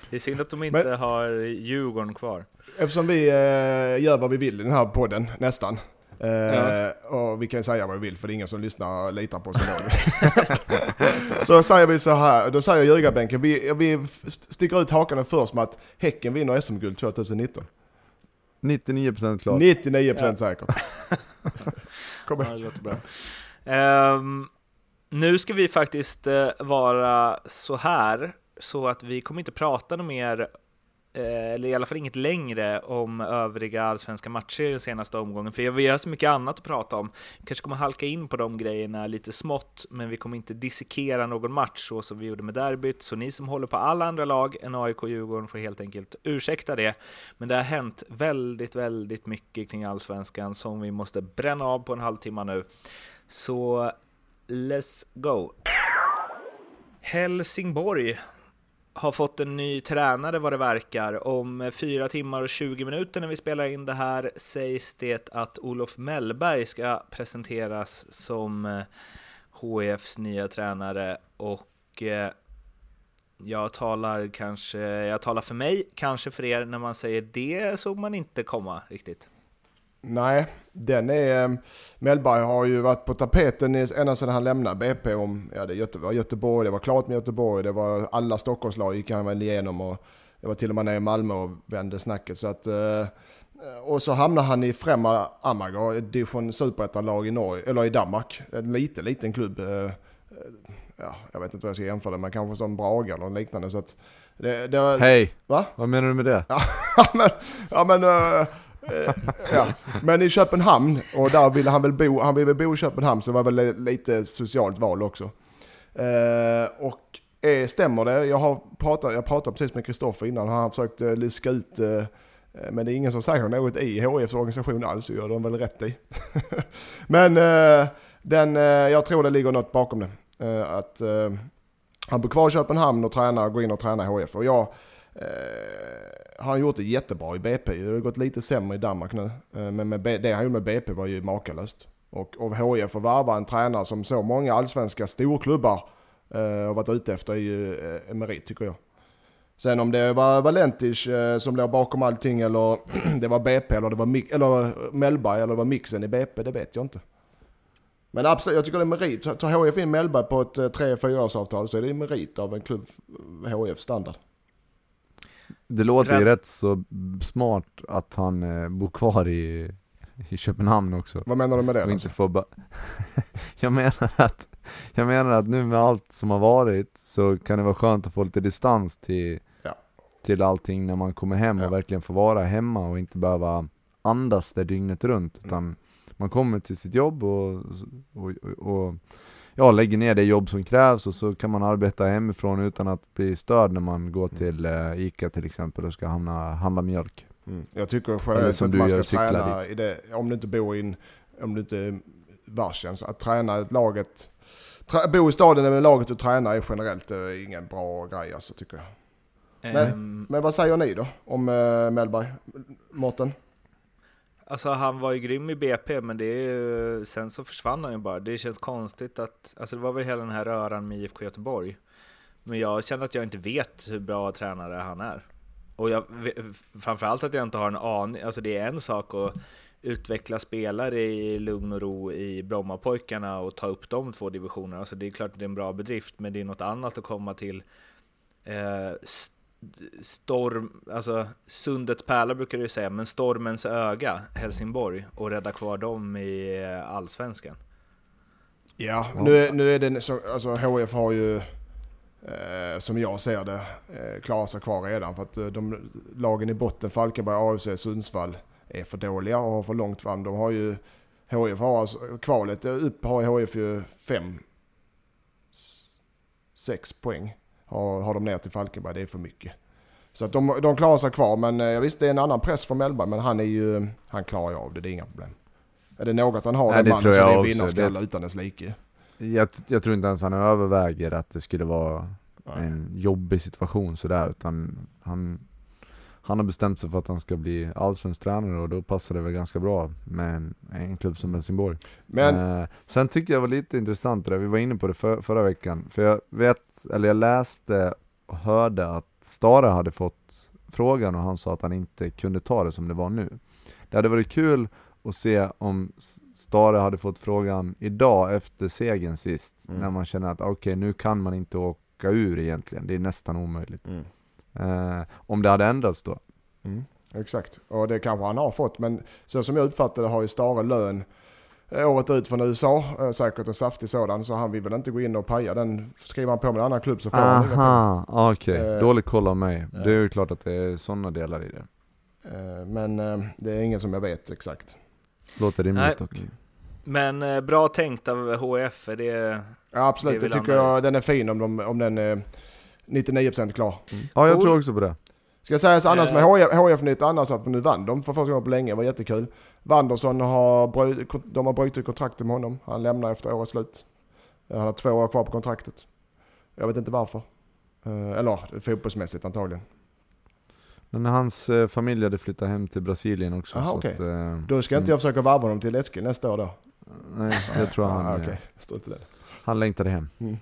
Det är synd att de inte
Men-
har Djurgården kvar.
Eftersom vi eh, gör vad vi vill i den här podden, nästan. Eh,
Ja.
Och vi kan säga vad vi vill för det är ingen som lyssnar och litar på oss. Så säger vi så här, då säger ljugarbänken, vi, vi sticker ut hakan först med att Häcken vinner SM-guld 2019.
99% klart.
99% säkert. Kom
Ja,
igen.
det låter bra. Ehm, nu ska vi faktiskt eh, vara så här, så att vi kommer inte prata något mer, eh, eller i alla fall inget längre, om övriga allsvenska matcher i den senaste omgången, för vi har så mycket annat att prata om. Vi kanske kommer halka in på de grejerna lite smått, men vi kommer inte dissekera någon match så som vi gjorde med derbyt, så ni som håller på alla andra lag än AIK och Djurgården får helt enkelt ursäkta det. Men det har hänt väldigt, väldigt mycket kring allsvenskan som vi måste bränna av på en halvtimme nu. Så let's go! Helsingborg har fått en ny tränare vad det verkar. Om 4 timmar och 20 minuter när vi spelar in det här sägs det att Olof Mellberg ska presenteras som eh, HFs HIFs nya tränare och eh, jag talar kanske, jag talar för mig, kanske för er när man säger det såg man inte komma riktigt.
Nej, den är... eh, Mellberg har ju varit på tapeten ända sedan han lämnade BP om... Ja, det var Göteborg, det var klart med Göteborg, det var alla Stockholmslag gick han väl igenom och det var till och med nere i Malmö och vände snacket. Så att, eh, och så hamnade han i Främma Amager, division superettanlag i Norge, eller i Danmark. En liten, liten klubb. eh, Ja, jag vet inte vad jag ska jämföra det med, kanske som Braga eller liknande. Så att det, det var,
Hej!
Va?
Vad menar du med det?
Ja men, ja, men, Eh, ja. men i Köpenhamn, och där ville han väl bo, han ville väl bo i Köpenhamn så det var väl lite socialt val också. Eh, och eh, stämmer det? Jag har pratat, jag pratade precis med Kristoffer innan, han har försökt eh, ut eh, eh, men det är ingen som säger något i HIFs organisation alls, så gör de väl rätt i. men eh, den, eh, jag tror det ligger något bakom det. Eh, att eh, han bor kvar i Köpenhamn och tränar, går in och tränar i HIF. Och jag, Eh, har han gjort det jättebra i BP. Det har gått lite sämre i Danmark nu. Eh, men med det han gjorde med BP var ju makalöst. Och och HIF att värva en tränare som så många allsvenska storklubbar eh, har varit ute efter är ju eh, en merit tycker jag. Sen om det var Valentis eh, som låg bakom allting eller det var BP eller det var Mi- eller Mellberg eller det var mixen i BP, det vet jag inte. Men absolut, jag tycker det är merit. Tar HIF in Mellberg på ett eh, 3-4 årsavtal så är det en merit av en klubb eh, HIF standard.
Det låter ju
Rätt.
så smart att han eh, bor kvar i, i Köpenhamn också.
Vad menar du med det?
Och inte få ba- jag menar att, jag menar att nu med allt som har varit så kan det vara skönt att få lite distans till,
Ja.
till allting när man kommer hem
Ja.
och verkligen får vara hemma och inte behöva andas där dygnet runt.
Mm.
Utan man kommer till sitt jobb och, och, och, och ja, lägger ner det jobb som krävs och så kan man arbeta hemifrån utan att bli störd när man går till eh, Ica till exempel och ska hamna, handla mjölk.
Mm. Jag tycker generellt
som
att man ska träna i det, om du inte bor i en, om du inte är varsen, så att träna ett laget, trä, bo i staden med laget du tränar är generellt eh, ingen bra grej alltså tycker jag. Men-
Ehm,
Men vad säger ni då om uh, Mellberg? Mårten?
Alltså han var ju grym i BP, men det är ju, sen så försvann han ju bara. Det känns konstigt att, alltså det var väl hela den här röran med IFK Göteborg. Men jag känner att jag inte vet hur bra tränare han är. Och jag, framförallt att jag inte har en aning, alltså det är en sak att utveckla spelare i lugn och ro i Brommapojkarna och ta upp de två divisionerna. Alltså det är klart att det är en bra bedrift, men det är något annat att komma till eh, st- storm, alltså sundets pärla brukar du säga, men stormens öga, Helsingborg, och rädda kvar dem i eh, allsvenskan.
Ja, nu, är- nu är det så, alltså HF har ju, eh, som jag ser det, eh, klarat sig kvar redan. För att eh, de lagen i botten, Falkenberg, AFC, Sundsvall, är för dåliga och har för långt fram. De har ju, HF har alltså, kvalet upp har HF ju fem, sex poäng. Har, har de ner till Falkenberg, det är för mycket. Så att de, de klarar sig kvar, men eh, visst det är en annan press från Mellberg, men han är ju, han klarar ju av det, det är inga problem. Är det något han har,
Nej,
den mannen, så
jag
det är vinnarskalle utan dess like.
Jag, jag tror inte ens han överväger att det skulle vara
Nej.
en jobbig situation sådär utan han, han har bestämt sig för att han ska bli allsvensk tränare och då passar det väl ganska bra med en, en klubb som Helsingborg.
Men
Eh, sen tyckte jag var lite intressant det där, vi var inne på det för, förra veckan, för jag vet, eller jag läste och hörde att Stare hade fått frågan och han sa att han inte kunde ta det som det var nu. Det hade varit kul att se om Stare hade fått frågan idag efter segern sist,
Mm.
när man känner att okej nu kan man inte åka ur egentligen, det är nästan omöjligt.
Mm.
Eh, om det hade ändrats då.
Mm, exakt, och det kanske han har fått. Men så som jag uppfattar det har ju Stare lön eh, året ut från USA, eh, säkert en saftig sådan, så han vill väl inte gå in och paja den. Skriver han på med en annan klubb så får han inga pengar.
Aha, okej.
Eh,
Dålig koll av mig.
ja.
Det är ju klart att det är sådana delar i det.
Eh, Men eh, det är ingen som jag vet exakt.
Låter rimligt
Nej.
dock.
Men eh, bra tänkt av HF, är det...
Ja absolut,
Det
det, tycker
han-
jag den är fin om, de, om den är 99% klar.
Ja, jag
Cool.
tror också på det.
Ska sägas annars
Eh.
med HF, HF nytt annars att nu vann de för första gången på länge, det var jättekul. Wanderson har, de har brutit kontraktet med honom. Han lämnar efter årets slut. Han har två år kvar på kontraktet. Jag vet inte varför. Eh, Eller fotbollsmässigt antagligen.
Men hans eh, familj hade flyttat hem till Brasilien också.
Aha,
så
okej.
att, eh,
Då ska inte jag försöka varva honom till Eskil nästa år då?
Nej, jag tror han,
ah,
eh,
strunt i det.
han längtade hem.
Mm.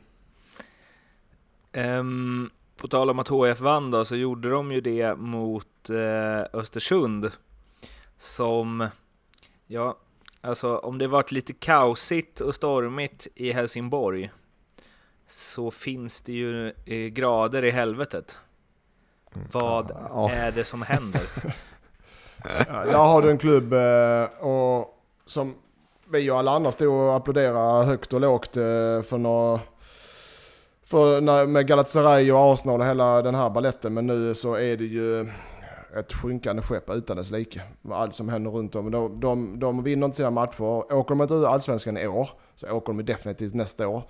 Ehm, på tal om att HF vann då, så gjorde de ju det mot eh, Östersund. Som, ja, alltså om det varit lite kaosigt och stormigt i Helsingborg så finns det ju eh, grader i helvetet. Vad
Ja.
är det som händer?
Ja, där har du en klubb eh, och som vi och alla andra stod och applåderade högt och lågt eh, för några för när, med Galatasaray och Arsenal och hela den här balletten. Men nu så är det ju ett sjunkande skepp utan dess like. Allt som händer runt om. De, de, de vinner inte sina matcher. Åker de inte ur Allsvenskan i år så åker de definitivt nästa år.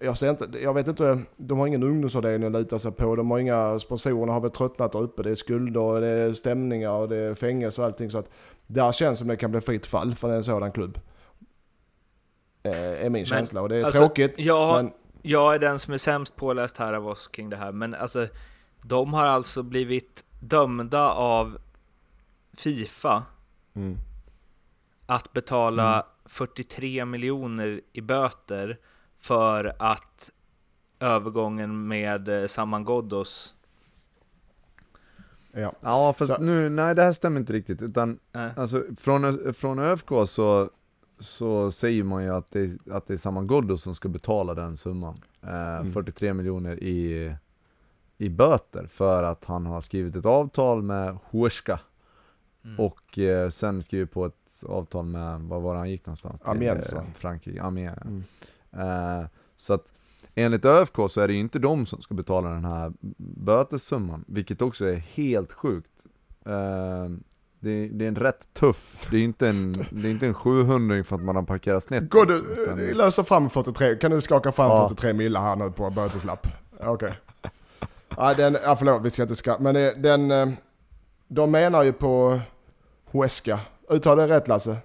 Jag, ser inte, jag vet inte, de har ingen ungdomsavdelning att luta sig på. De har inga, sponsorerna har väl tröttnat där uppe. Det är skulder, och det är stämningar och det är fängelse och allting. Så att där känns som det kan bli fritt fall för en sådan klubb. Eh, är min känsla och det är
alltså,
tråkigt.
jag-
Men,
Jag är den som är sämst påläst här av oss kring det här, men alltså de har alltså blivit dömda av Fifa
mm,
att betala 43 miljoner i böter för att övergången med eh, Saman Ghoddos
ja.
Ja fast
Så-
nu, nej det här stämmer inte riktigt utan
eh,
alltså från, från ÖFK så, så säger man ju att det, är- att det är samma Ghoddo som ska betala den summan. Eh,
Mm.
43 miljoner i, i böter för att han har skrivit ett avtal med Huerska
mm.
och eh, sen skrivit på ett avtal med, vad var det han gick någonstans?
Amiens,
eh,
va?
Frankrike, Amiens.
Mm.
Eh, så att enligt ÖFK så är det ju inte de som ska betala den här bötessumman, vilket också är helt sjukt. Eh, det, det är en rätt tuff, det är inte en, det är inte en 700 för att man har parkerat snett.
Går du,
utan det-
eh, löser fram 43, kan du skaka fram
Ja.
43 millar här nu på böteslapp? Okej. Ja, den, ja förlåt, vi ska inte skratta. Men det- den, eh, de menar ju på Huesca. Uttalar det rätt Lasse?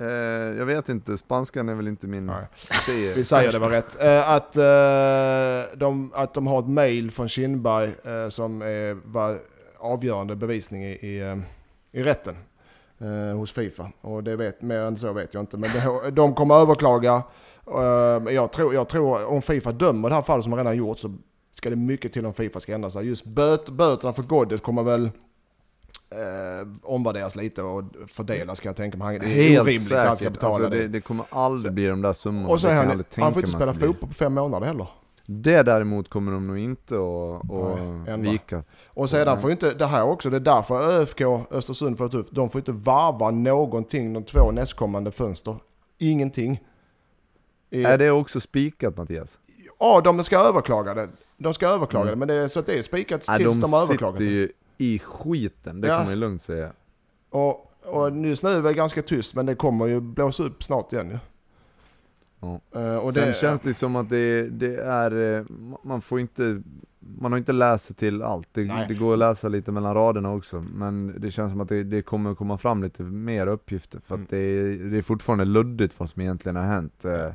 Eh, jag vet inte, spanskan är väl inte min... Säger-
Vi säger det var rätt. Eh, Att, eh, de, att de har ett mail från Kindberg eh, som är, var avgörande bevisning i, i, eh, i rätten eh, hos Fifa. Och det vet, mer än så vet jag inte. Men det, de kommer överklaga. Eh, jag tror, jag tror om Fifa dömer det här fallet som har redan gjort så ska det mycket till om Fifa ska ändra sig. Just böt, böterna för Goddes kommer väl eh, omvärderas lite och fördelas kan jag tänka mig. Det är
Helt
orimligt att han ska
säkert,
betala
alltså,
det.
det, kommer aldrig bli de där summorna.
Och så han, han får inte spela fotboll på fem månader heller.
Det däremot kommer de nog inte att, att
Nej,
vika.
Och sedan
Nej.
får ju inte, det här också, det är därför ÖFK Östersund får tufft. De får inte varva någonting de två nästkommande fönster. Ingenting.
Är det också spikat Mattias?
Ja, de ska överklaga det. De ska överklaga
Mm.
det, men det är, så att det är spikat tills
de,
de, har överklagat
sitter
det.
ju i skiten, det
Ja.
kan man ju lugnt säga.
Och, och just nu är det väl ganska tyst, men det kommer ju blåsa upp snart igen ju.
Ja.
Eh, och
Sen
det,
känns det som att det, det är, eh, man får inte, man har inte läst sig till allt. Det, det går att läsa lite mellan raderna också, men det känns som att det, det kommer komma fram lite mer uppgifter, för
Mm.
att det, är- det är fortfarande luddigt vad som egentligen har hänt. Eh,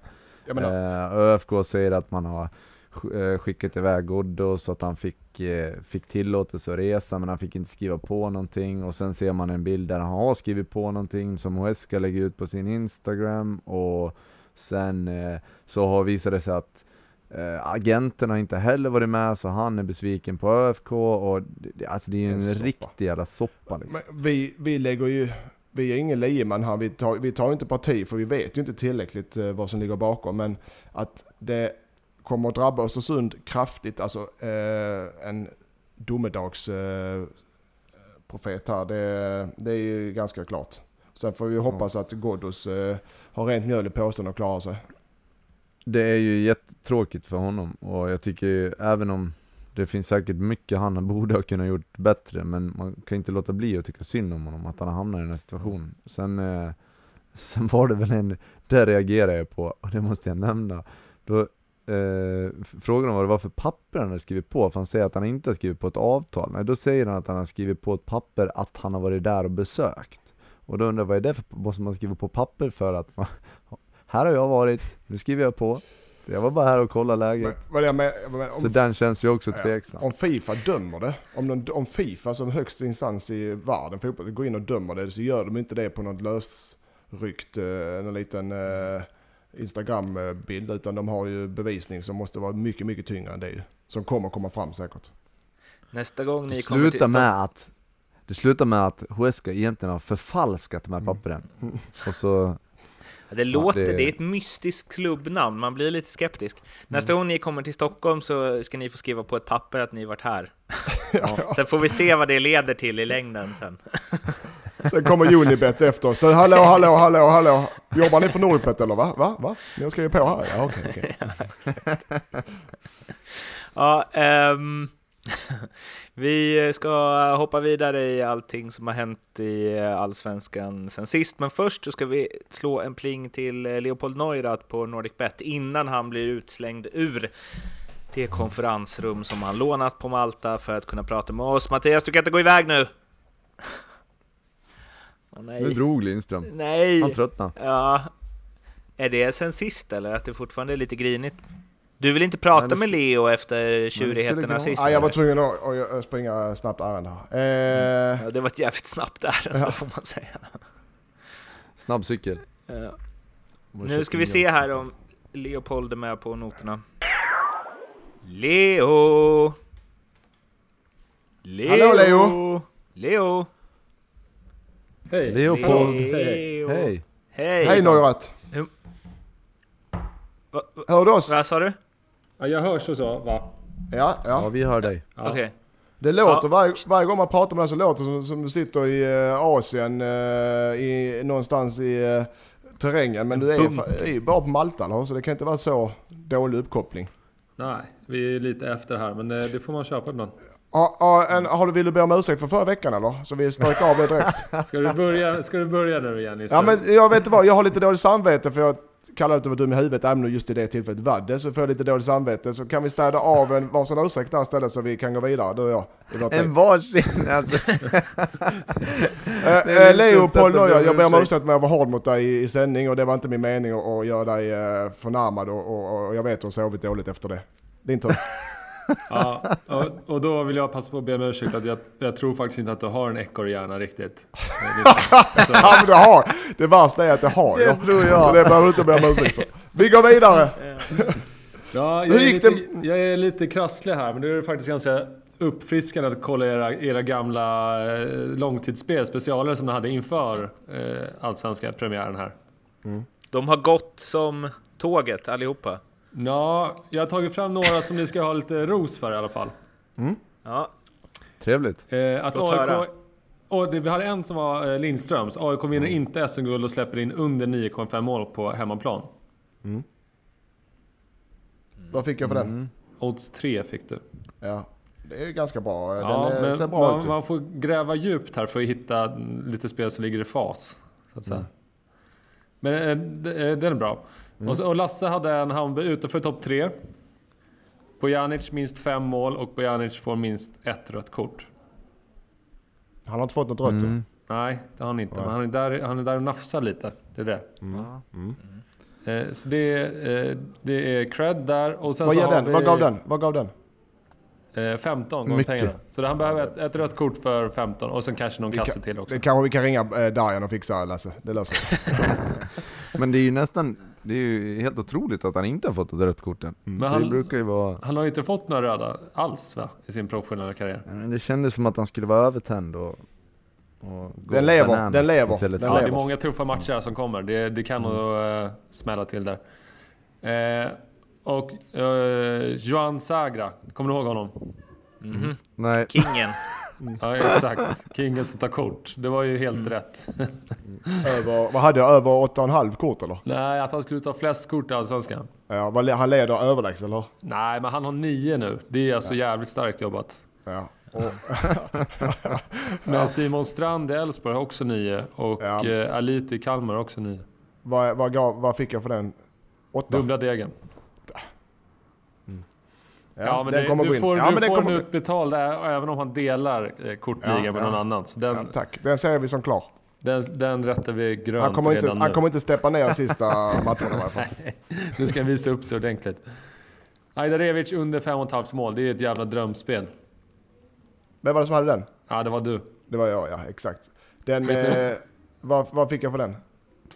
ÖFK säger att man har sk- skickat iväg Ghoddos så att han fick, fick tillåtelse att resa men han fick inte skriva på någonting och sen ser man en bild där han har skrivit på någonting som Huesca lägger ut på sin Instagram och sen eh, så har visat det sig att eh, agenterna inte heller varit med så han är besviken på ÖFK och det, alltså det är ju
En
en,
soppa.
riktig jävla soppa liksom.
Men vi, vi lägger ju, vi är ingen lieman här, vi tar, vi tar inte parti för vi vet ju inte tillräckligt eh, vad som ligger bakom. Men att det kommer att drabba Östersund kraftigt, alltså eh, en domedags eh, här, det, det är ju ganska klart. Sen får vi hoppas att Ghoddos eh, har rent mjöl i påsen och klarar sig.
Det är ju jättetråkigt för honom och jag tycker ju, även om det finns säkert mycket han borde ha kunnat gjort bättre men man kan inte låta bli att tycka synd om honom, att han har hamnat i den här situationen. Sen, eh, sen var det väl en, det reagerade jag på och det måste jag nämna. Då eh, f- frågade de vad det var för papper han hade skrivit på, för han säger att han inte har skrivit på ett avtal. Nej, då säger han att han har skrivit på ett papper att han har varit där och besökt. Och då undrar jag, vad är det för, måste man skriva på papper för att man, här har jag varit, nu skriver jag på. Jag var bara här och kollade
Men,
läget.
jag men, men,
Så
om,
den känns ju också
Ja.
tveksam.
om Fifa dömer det, om, de, om Fifa som högsta instans i världen fotboll går in och dömer det så gör de inte det på något lösryckt, eh, någon liten eh, Instagram-bild utan de har ju bevisning som måste vara mycket, mycket tyngre än det. Som kommer komma fram säkert.
Nästa gång ni kommer
slutar
till...
med att det slutar med att Huesca egentligen har förfalskat de här pappren. Och så,
Ja, Det låter,
det-
det... är ett mystiskt klubbnamn, man blir lite skeptisk. Nästa gång ni kommer till Stockholm så ska ni få skriva på ett papper att ni varit här. ja. Sen får vi se vad det leder till i längden sen.
Sen kommer Unibet efter oss. Hallå, hallå, hallå, hallå. Jobbar ni för Nordpet eller va? Va? va? Ni har skrivit på här? Ja, okej, okej.
Ja, ehm, vi ska hoppa vidare i allting som har hänt i Allsvenskan sen sist, men först så ska vi slå en pling till Leopold Neurath på NordicBet innan han blir utslängd ur det konferensrum som han lånat på Malta för att kunna prata med oss. Mattias, du kan inte gå iväg nu!
Nu
nej.
drog Lindström.
Nej!
Han tröttnade.
Ja. Är det sen sist eller att det fortfarande är lite grinigt? Du vill inte prata
Nej,
med Leo efter tjurigheterna sist?
Ja, jag var tvungen att, att springa snabbt ärende här. Eh,
Ja, det var ett jävligt snabbt ärende får man säga.
Snabb cykel.
Ja. Nu ska vi se här om. Leopold är med på noterna. Leo! Leo!
Hallå, Leo!
Leo!
Hej!
Leopold.
Hej.
Hej!
Hej! Va,
Hör du oss?
vad sa du?
Ja, jag hörs och så, va?
Ja,
Ja,
ja.
vi hör dig.
Ja.
Okej.
Det låter,
Ja.
varje, varje gång man pratar med dig så låter det som, som du sitter i eh, Asien, eh, i, någonstans i eh, terrängen. Men du är, fa- är ju bara på Malta eller? så det kan inte vara så dålig uppkoppling.
Nej, vi är lite efter här, men eh, det får man köpa ibland.
Ja, ja, en, har du, vill du be om ursäkt för förra veckan eller? Så vi stryker av det direkt.
Ska du börja, ska du börja nu igen?
Ja
istället?
men jag vet inte vad, jag har lite dåligt samvete för jag kallade att du var dum i huvudet även om just i det tillfället var det. Så får jag lite dåligt samvete. Så kan vi städa av en varsin ursäkt där istället så vi kan gå vidare du och jag.
En varsin alltså.
Eh,
Det
eh, Leo
lite
Paul
sätt att
Neuer,
be
jag ber om
ursäkt.
med att vara hård mot dig i, i sändning och det var inte min mening att, att göra dig eh, förnärmad och, och, och jag vet att du har sovit dåligt efter det. Din tur.
Ja, och, och då vill jag passa på att be om ursäkt att jag, jag tror faktiskt inte att du har en ekorrhjärna riktigt.
Ja men du har, det värsta är att jag har
Det tror jag.
Så det behöver du inte be om ursäkt för. Vi går vidare.
Ja,
Hur
jag, är lite, jag är lite krasslig här, men det är faktiskt ganska uppfriskande att kolla era, era gamla eh, långtidsspel, specialer som ni hade inför eh, allsvenska premiären här.
De har gått som tåget allihopa.
Ja, jag har tagit fram några som ni ska ha lite ros för i alla fall.
Ja,
Trevligt.
Eh, att
Låt höra.
AIK... Och det, vi hade en som var eh, Lindströms. AIK vinner inte SM-guld och släpper in under 9,5 mål på hemmaplan.
Vad fick jag för den?
Mm.
Odds 3 fick du.
Ja, det är ju ganska bra. Den
Ja,
eh,
men
ser bra
man,
ut.
man får gräva djupt här för att hitta lite spel som ligger i fas. Så att säga.
Mm.
Men eh, eh, den är bra. Och, så, och Lasse hade en Hammarby utanför topp 3. Bojanic minst fem mål och Bojanic får minst ett rött kort.
Han har inte fått något rött.
Mm.
Nej, det har han inte.
Nej.
Men han är, där, han är där och nafsar lite. Det är det.
Mm.
Eh, så det, är, eh, det är cred där. Och sen
Vad
så
den?
vi,
Vad gav den? Vad gav den?
Eh, 15 gånger
Mycket.
pengarna. Så han behöver ett, ett rött kort för 15 och sen kanske någon
Vi
kasse
kan-
till också.
Det kanske vi kan ringa eh, Darjan och fixa Lasse. Det löser vi.
Men det är ju nästan, det är ju helt otroligt att han inte har fått ett rött kort än.
Men
Det
han,
brukar ju vara...
han har ju inte fått några röda alls va? I sin professionella karriär.
Men det kändes som att han skulle vara övertänd och... och
Den lever,
bananas
den lever,
i Tele2.
den
Ja, det är många tuffa matcher som kommer. Det, det kan nog eh, smälla till där. Eh, och eh, Joan Sagra, kommer du ihåg honom?
Mhm.
Nej,
Kingen.
Ja, exakt. Kingen som tar kort. Det var ju helt rätt.
Över, vad hade jag? Över 8,5 kort eller?
Nej, att han skulle ta flest kort i Allsvenskan.
Ja, han leder överlägset eller?
Nej, men han har nio nu. Det är alltså jävligt starkt jobbat.
Ja.
Men Simon Strand i Elfsborg har också nio. Och
Ja.
eh, Aliti i Kalmar har också nio.
vad, vad, vad fick jag för den? Åtta?
Dubbla degen. Ja, men
den
det,
kommer
du får,
ja,
du
men
får
kommer
den utbetald även om han delar eh, kortligan
Ja,
med
ja.
någon annan. Den,
Ja, tack, den ser vi som klar.
den, den rättar vi grönt
Han kommer, inte,
redan
han
nu.
kommer inte steppa ner sista matcherna i alla fall.
Nu ska han visa upp sig ordentligt. Ajdarevic under 5,5 mål. Det är ett jävla drömspel.
Vem var det som hade den?
Ja, det var du.
Det var jag, ja exakt. Den, eh, vad, vad fick jag för den?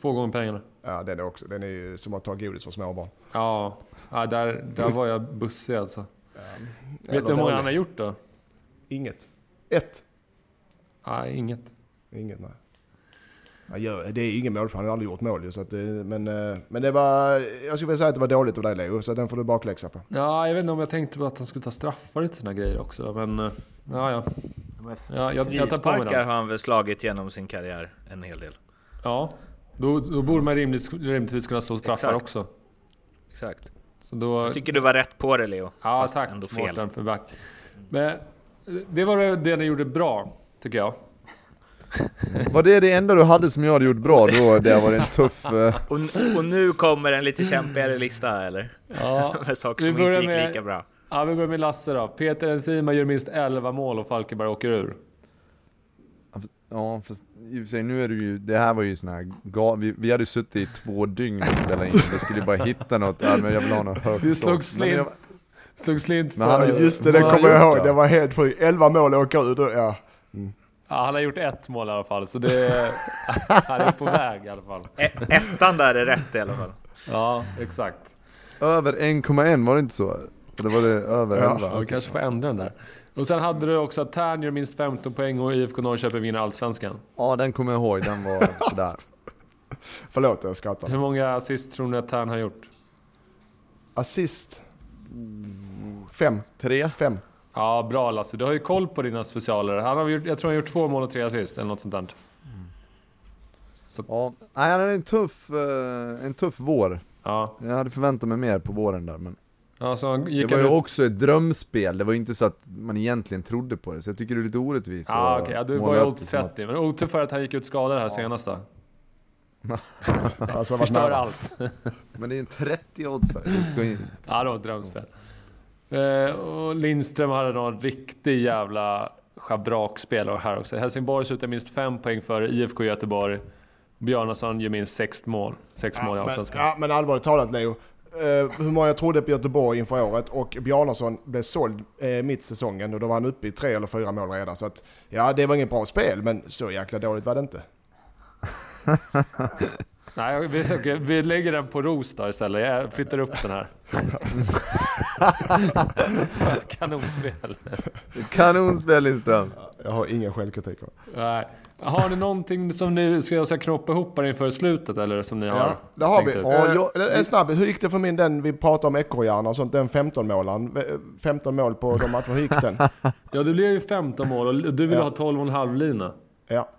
Två gånger pengarna.
Ja, den är också. Den är ju som att ta godis för småbarn.
Ja, ja där, där var jag bussig alltså. Vet
Eller
du hur många han har gjort då?
Inget. Ett.
Nej, inget.
Inget, nej. Det är ingen mål för han har aldrig gjort mål ju, så att det, men, eh, men det var, jag skulle vilja säga att det var dåligt av dig Leo, så den får du bakläxa på.
Ja, jag vet inte om jag tänkte på att han skulle ta straffar och såna grejer också, men... eh, Ja, ja. ja jag, jag tar på mig den.
har han väl slagit genom sin karriär en hel del.
Ja. Då, då borde man rimligtvis, rimligtvis kunna slå straffar
Exakt.
också.
Exakt.
Så då...
Jag tycker du var rätt på det Leo.
Ja,
Fast
tack
ändå fel.
Mårten för back. Men det var det, ni gjorde bra, tycker jag.
var det det enda du hade som jag hade gjort bra då? Det var en tuff... eh,
Och, och nu kommer en lite kämpigare lista eller?
Ja,
Med saker
Vi
som inte gick
med-
lika bra.
ja vi börjar med Lasse då. Peter Enzima gör minst 11 mål och Falkenberg åker ur.
Ja, fast i och för sig nu är det ju, det här var ju sån här, ga- vi, vi hade ju suttit i två dygn och spelat in, vi skulle ju bara hitta något, ja, men jag vill ha något högt
Vi slog slint.
jag-
Slog slint
han
för-
ju-
Just det, det kommer jag
han
ihåg. Det var helt sjukt. 11 mål åka ut. Ja.
Ja, han har gjort ett mål i alla fall, så det... han är på väg i alla fall.
E- Ettan där är rätt i alla fall.
Ja, exakt.
Över 1,1 var det inte så? Eller var det över
Ja,
11?
Ja, vi kanske får ändra den där. Och sen hade du också att Tern gör minst 15 poäng och IFK Norrköping vinner Allsvenskan.
Ja, den kommer jag ihåg, den var sådär.
Förlåt, jag skrattar.
Hur många assist tror ni att Tern har gjort?
Assist. Fem.
Tre?
Fem.
Ja, bra Lasse. Du har ju koll på dina specialer. Han har gjort, jag tror han har gjort två mål och tre assist, eller något sånt där.
Ja, nej han hade en tuff, eh, en tuff vår.
Ja,
Jag hade förväntat mig mer på våren där men
ja så han
Det
gick
var ju
ut...
också ett drömspel, det var ju inte så att man egentligen trodde på det, så jag tycker det är lite orättvist
Ja,
att
okej. Ja, du
måla
var ju
upp
odds
det som att-
30, men otur för att han gick ut skadad här senast då.
Alltså,
Förstör
nära.
allt.
Men det är en 30-oddsare, det ska in.
Ja, det var ett drömspel. Eh, och Lindström hade någon riktig jävla schabrakspelare här också. Helsingborg slutar minst fem poäng före IFK Göteborg. Bjarnason gör minst sex mål. Sex mål i
men,
Allsvenskan.
ja, men allvarligt talat Leo. Eh, hur många jag trodde på Göteborg inför året och Bjarnason blev såld eh, mitt säsongen och då var han uppe i tre eller fyra mål redan. Så att, ja, det var inget bra spel men så jäkla dåligt var det inte.
Nej, vi, vi lägger den på ros då istället. Jag flyttar upp den här. Kanonspel.
Kanonspel Lindström!
Jag har ingen självkritik.
Nej. Har ni någonting som ni ska, jag ska knoppa ihop inför slutet eller som ni har?
Ja, det har vi.
ut?
Ja,
Eh,
jag-
en snabb, hur gick det för min, den vi pratade om ekorrhjärna och sånt, den 15-målaren? 15 mål på de matcherna, hur gick den?
Ja, det blev ju 15 mål och du ville
Ja.
ha 12,5 lina.
Ja.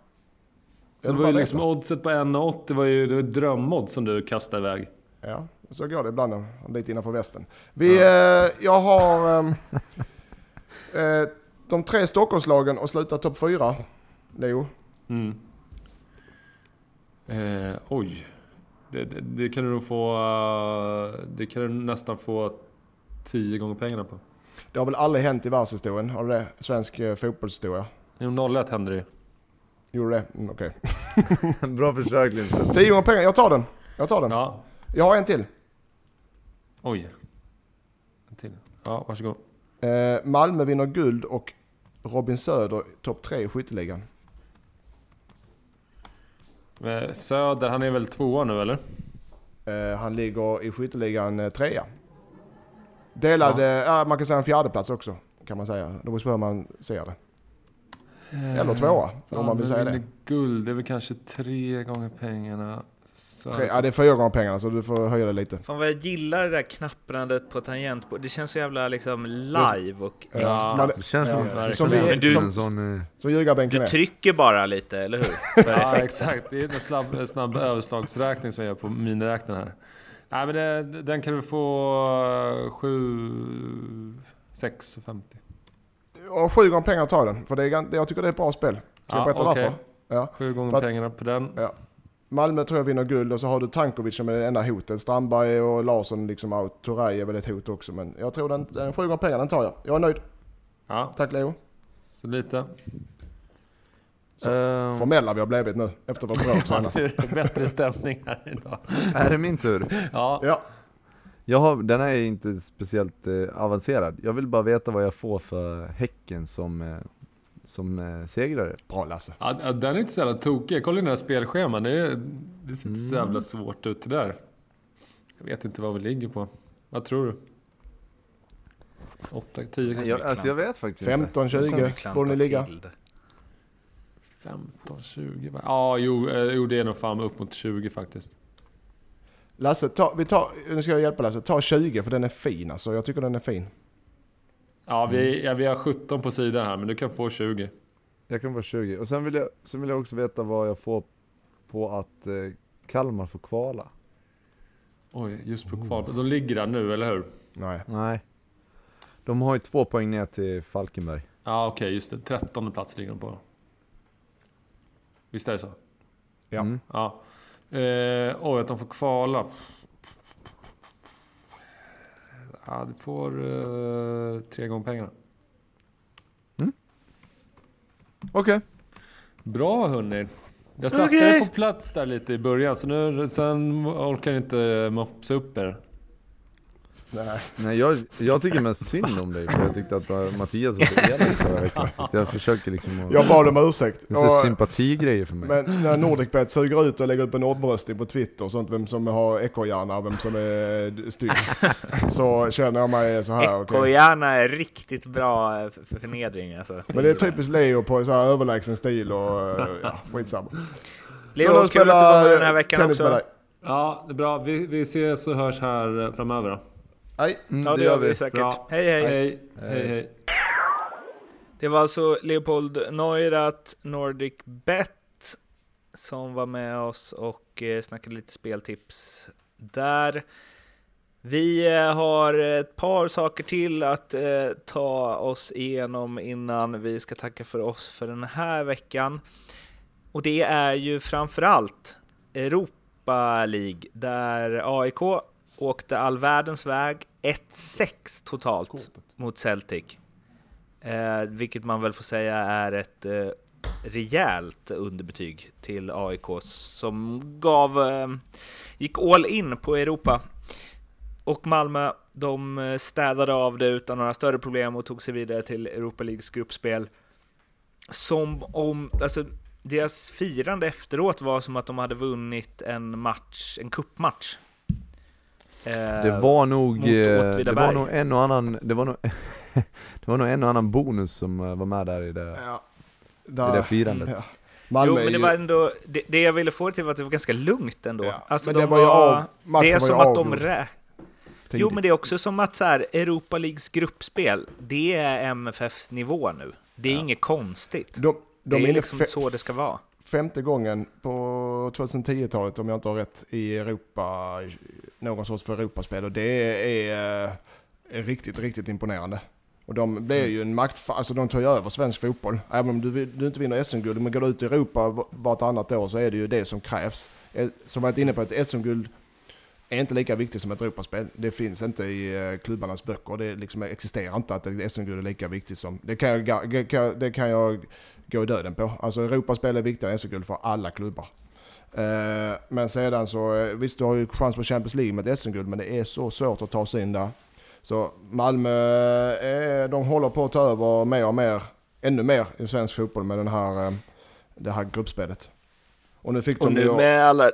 Så det var ju liksom oddset på 1,80 var ju det var ett drömmodd som du kastade iväg.
Ja, så går det ibland en bit innanför västen. Vi, eh, jag har ehm, eh, de tre Stockholmslagen och slutar topp fyra. Leo.
Mm. Eh, oj. Det, det, det kan du nog få... Det kan du nästan få 10 gånger pengarna på.
Det har väl aldrig hänt i världshistorien? Har det? Svensk eh, fotbollshistoria?
Inom 01 hände det.
Gjorde det? Mm, Okej.
Bra försök Lindström.
10 gånger pengar, jag tar den. Jag tar den.
Ja.
Jag har en till.
Oj. En till. Ja, varsågod.
Eh, Malmö vinner guld och Robin Söder topp tre i skytteligan.
Eh, Söder, han är väl tvåa nu eller?
Eh, han ligger i skytteligan eh, trea. Delad, ja. man kan säga en fjärde plats också. Kan man säga. Det beror på hur man ser det. Eller tvåa, om man vill säga det.
guld, det är väl kanske tre gånger pengarna.
Tre, ja, det är fyra gånger pengarna så du får höja det lite.
Fan vad jag gillar det där knapprandet på tangentbord. Det känns så jävla liksom live och...
Ja,
Ja.
man,
Det känns som,
verkligen.
som vi-
men du,
som-
sån... eh,
som ljugarbänken
Du trycker bara lite, eller hur?
Ja, exakt. Det är en snabb, snabb överslagsräkning som jag gör på miniräknaren här. Nej, men det, den kan du få eh, 7, 6,50.
Och sju gånger pengarna tar den. För det är, jag tycker det är ett bra spel. Ska jag
Ja,
berätta
okej.
varför? Ja.
Sju gånger
För att-
pengarna på den.
Ja. Malmö tror jag vinner guld och så har du Tankovic som är det enda hotet. Strandberg och Larsson liksom out. Turay är väl ett hot också. Men jag tror den, den sju gånger pengarna den tar jag. Jag är nöjd.
Ja,
Tack Leo.
så lite.
ehm,
Formella vi har blivit nu efter vårt bråk senast.
det är bättre stämning här idag.
är det min tur?
Ja,
Ja.
Jag har, den här är inte speciellt eh, avancerad. Jag vill bara veta vad jag får för Häcken som, eh, som eh, segrare.
Bra Lasse.
Ja, den är inte så jävla tokig. Kolla dina spelscheman. Det, är, det ser inte så
Mm.
jävla svårt ut det där. Jag vet inte vad vi ligger på. Vad tror du? 8, 10 kanske?
Jag, alltså jag vet faktiskt
15, 20
Klanta
borde ni ligga.
till det.
15, 20? va? Ja, jo, eh, jo, det är nog fan upp mot 20 faktiskt.
Lasse, ta, vi tar, nu ska jag hjälpa Lasse. Ta 20 för den är fin alltså. Jag tycker den är fin.
Ja, vi, ja, vi har 17 på sidan här, men du kan få 20.
Jag kan vara 20. Och sen vill jag, sen vill jag också veta vad jag får på att eh, Kalmar får kvala.
Oj, just på kval. De ligger där nu, eller hur?
Nej.
Nej. De har ju två poäng ner till Falkenberg.
Ja, okej, just det. 13 plats ligger de på. Visst är det så?
Ja.
Mm.
Ja. Eh, oj, att de får kvala. Ja, du får eh, tre gånger pengarna.
Okej.
Bra hörni. Jag satte
Okej.
er på plats där lite i början, så nu, sen orkar jag inte mopsa upp er.
Nej.
Nej jag, jag tycker mest synd om dig för jag tyckte att uh, Mattias var så elak förra veckan. Så att jag försöker liksom att...
Jag bad om ursäkt.
Det är sympatigrejer för mig.
Men när Nordicbet suger ut och lägger upp en omröstning på Twitter och sånt, vem som har ekorrhjärna och vem som är stygg. så känner jag mig så här.
Ekorrhjärna är riktigt bra eh, för för förnedring alltså.
Men det är typiskt Leo på så här överlägsen stil och eh, ja, skitsamma.
Leo, kul att du var med den här veckan också.
Ja, det är bra. Vi, vi ses och hörs här eh, framöver då.
Hej.
Mm,
Ja, det gör vi säkert.
Bra.
Hej, hej.
Hej, hej, hej.
Det var alltså Leopold Neurath, Nordic Bet, som var med oss och eh, snackade lite speltips där. Vi eh, har ett par saker till att eh, ta oss igenom innan vi ska tacka för oss för den här veckan. Och det är ju framförallt Europa League, där AIK åkte all världens väg, 1-6 totalt
Kortet.
mot Celtic. Eh, vilket man väl får säga är ett eh, rejält underbetyg till AIK som gav, eh, gick all in på Europa. Och Malmö, de eh, städade av det utan några större problem och tog sig vidare till Europa Leagues gruppspel. Som om, alltså deras firande efteråt var som att de hade vunnit en match, en kuppmatch. Eh,
Det var nog, eh, det var nog en och annan, det var nog, det var nog en och annan bonus som eh, var med där i det,
Ja.
i det firandet.
Ja. Malmö
jo, men
är
det var ändå, det, det jag ville få det till var att det var ganska lugnt ändå.
Ja,
Alltså,
men
de
det var ju av-
det är
var
som att de rä...
tidigt.
Jo, men det är också som att så här, Europa Leagues gruppspel, det är MFFs nivå nu. Det är
Ja.
inget konstigt.
de, de
det är
inne
liksom så det ska vara.
Femte gången på 2010-talet om jag inte har rätt i Europa, någon sorts för Europaspel och det är, eh, är riktigt, riktigt imponerande. Och de blir ju en makt, alltså de tar ju över svensk fotboll. Även om du, du inte vinner SM-guld, men går du ut i Europa vartannat år så är det ju det som krävs. Eh, Som jag varit inne på, ett SM-guld är inte lika viktigt som ett Europaspel. Det finns inte i eh, klubbarnas böcker. Det liksom existerar inte att ett SM-guld är lika viktigt som... Det kan, jag, det kan jag gå i döden på. Alltså Europaspel är viktigare än SM-guld för alla klubbar. Eh, men sedan så, eh, visst du har ju chans på Champions League med ett SM-guld men det är så svårt att ta sig in där. Så Malmö, eh, de håller på att ta över mer och mer, ännu mer i svensk fotboll med den här, det här gruppspelet. Och nu fick
Och
de
nu
ju...
med alla...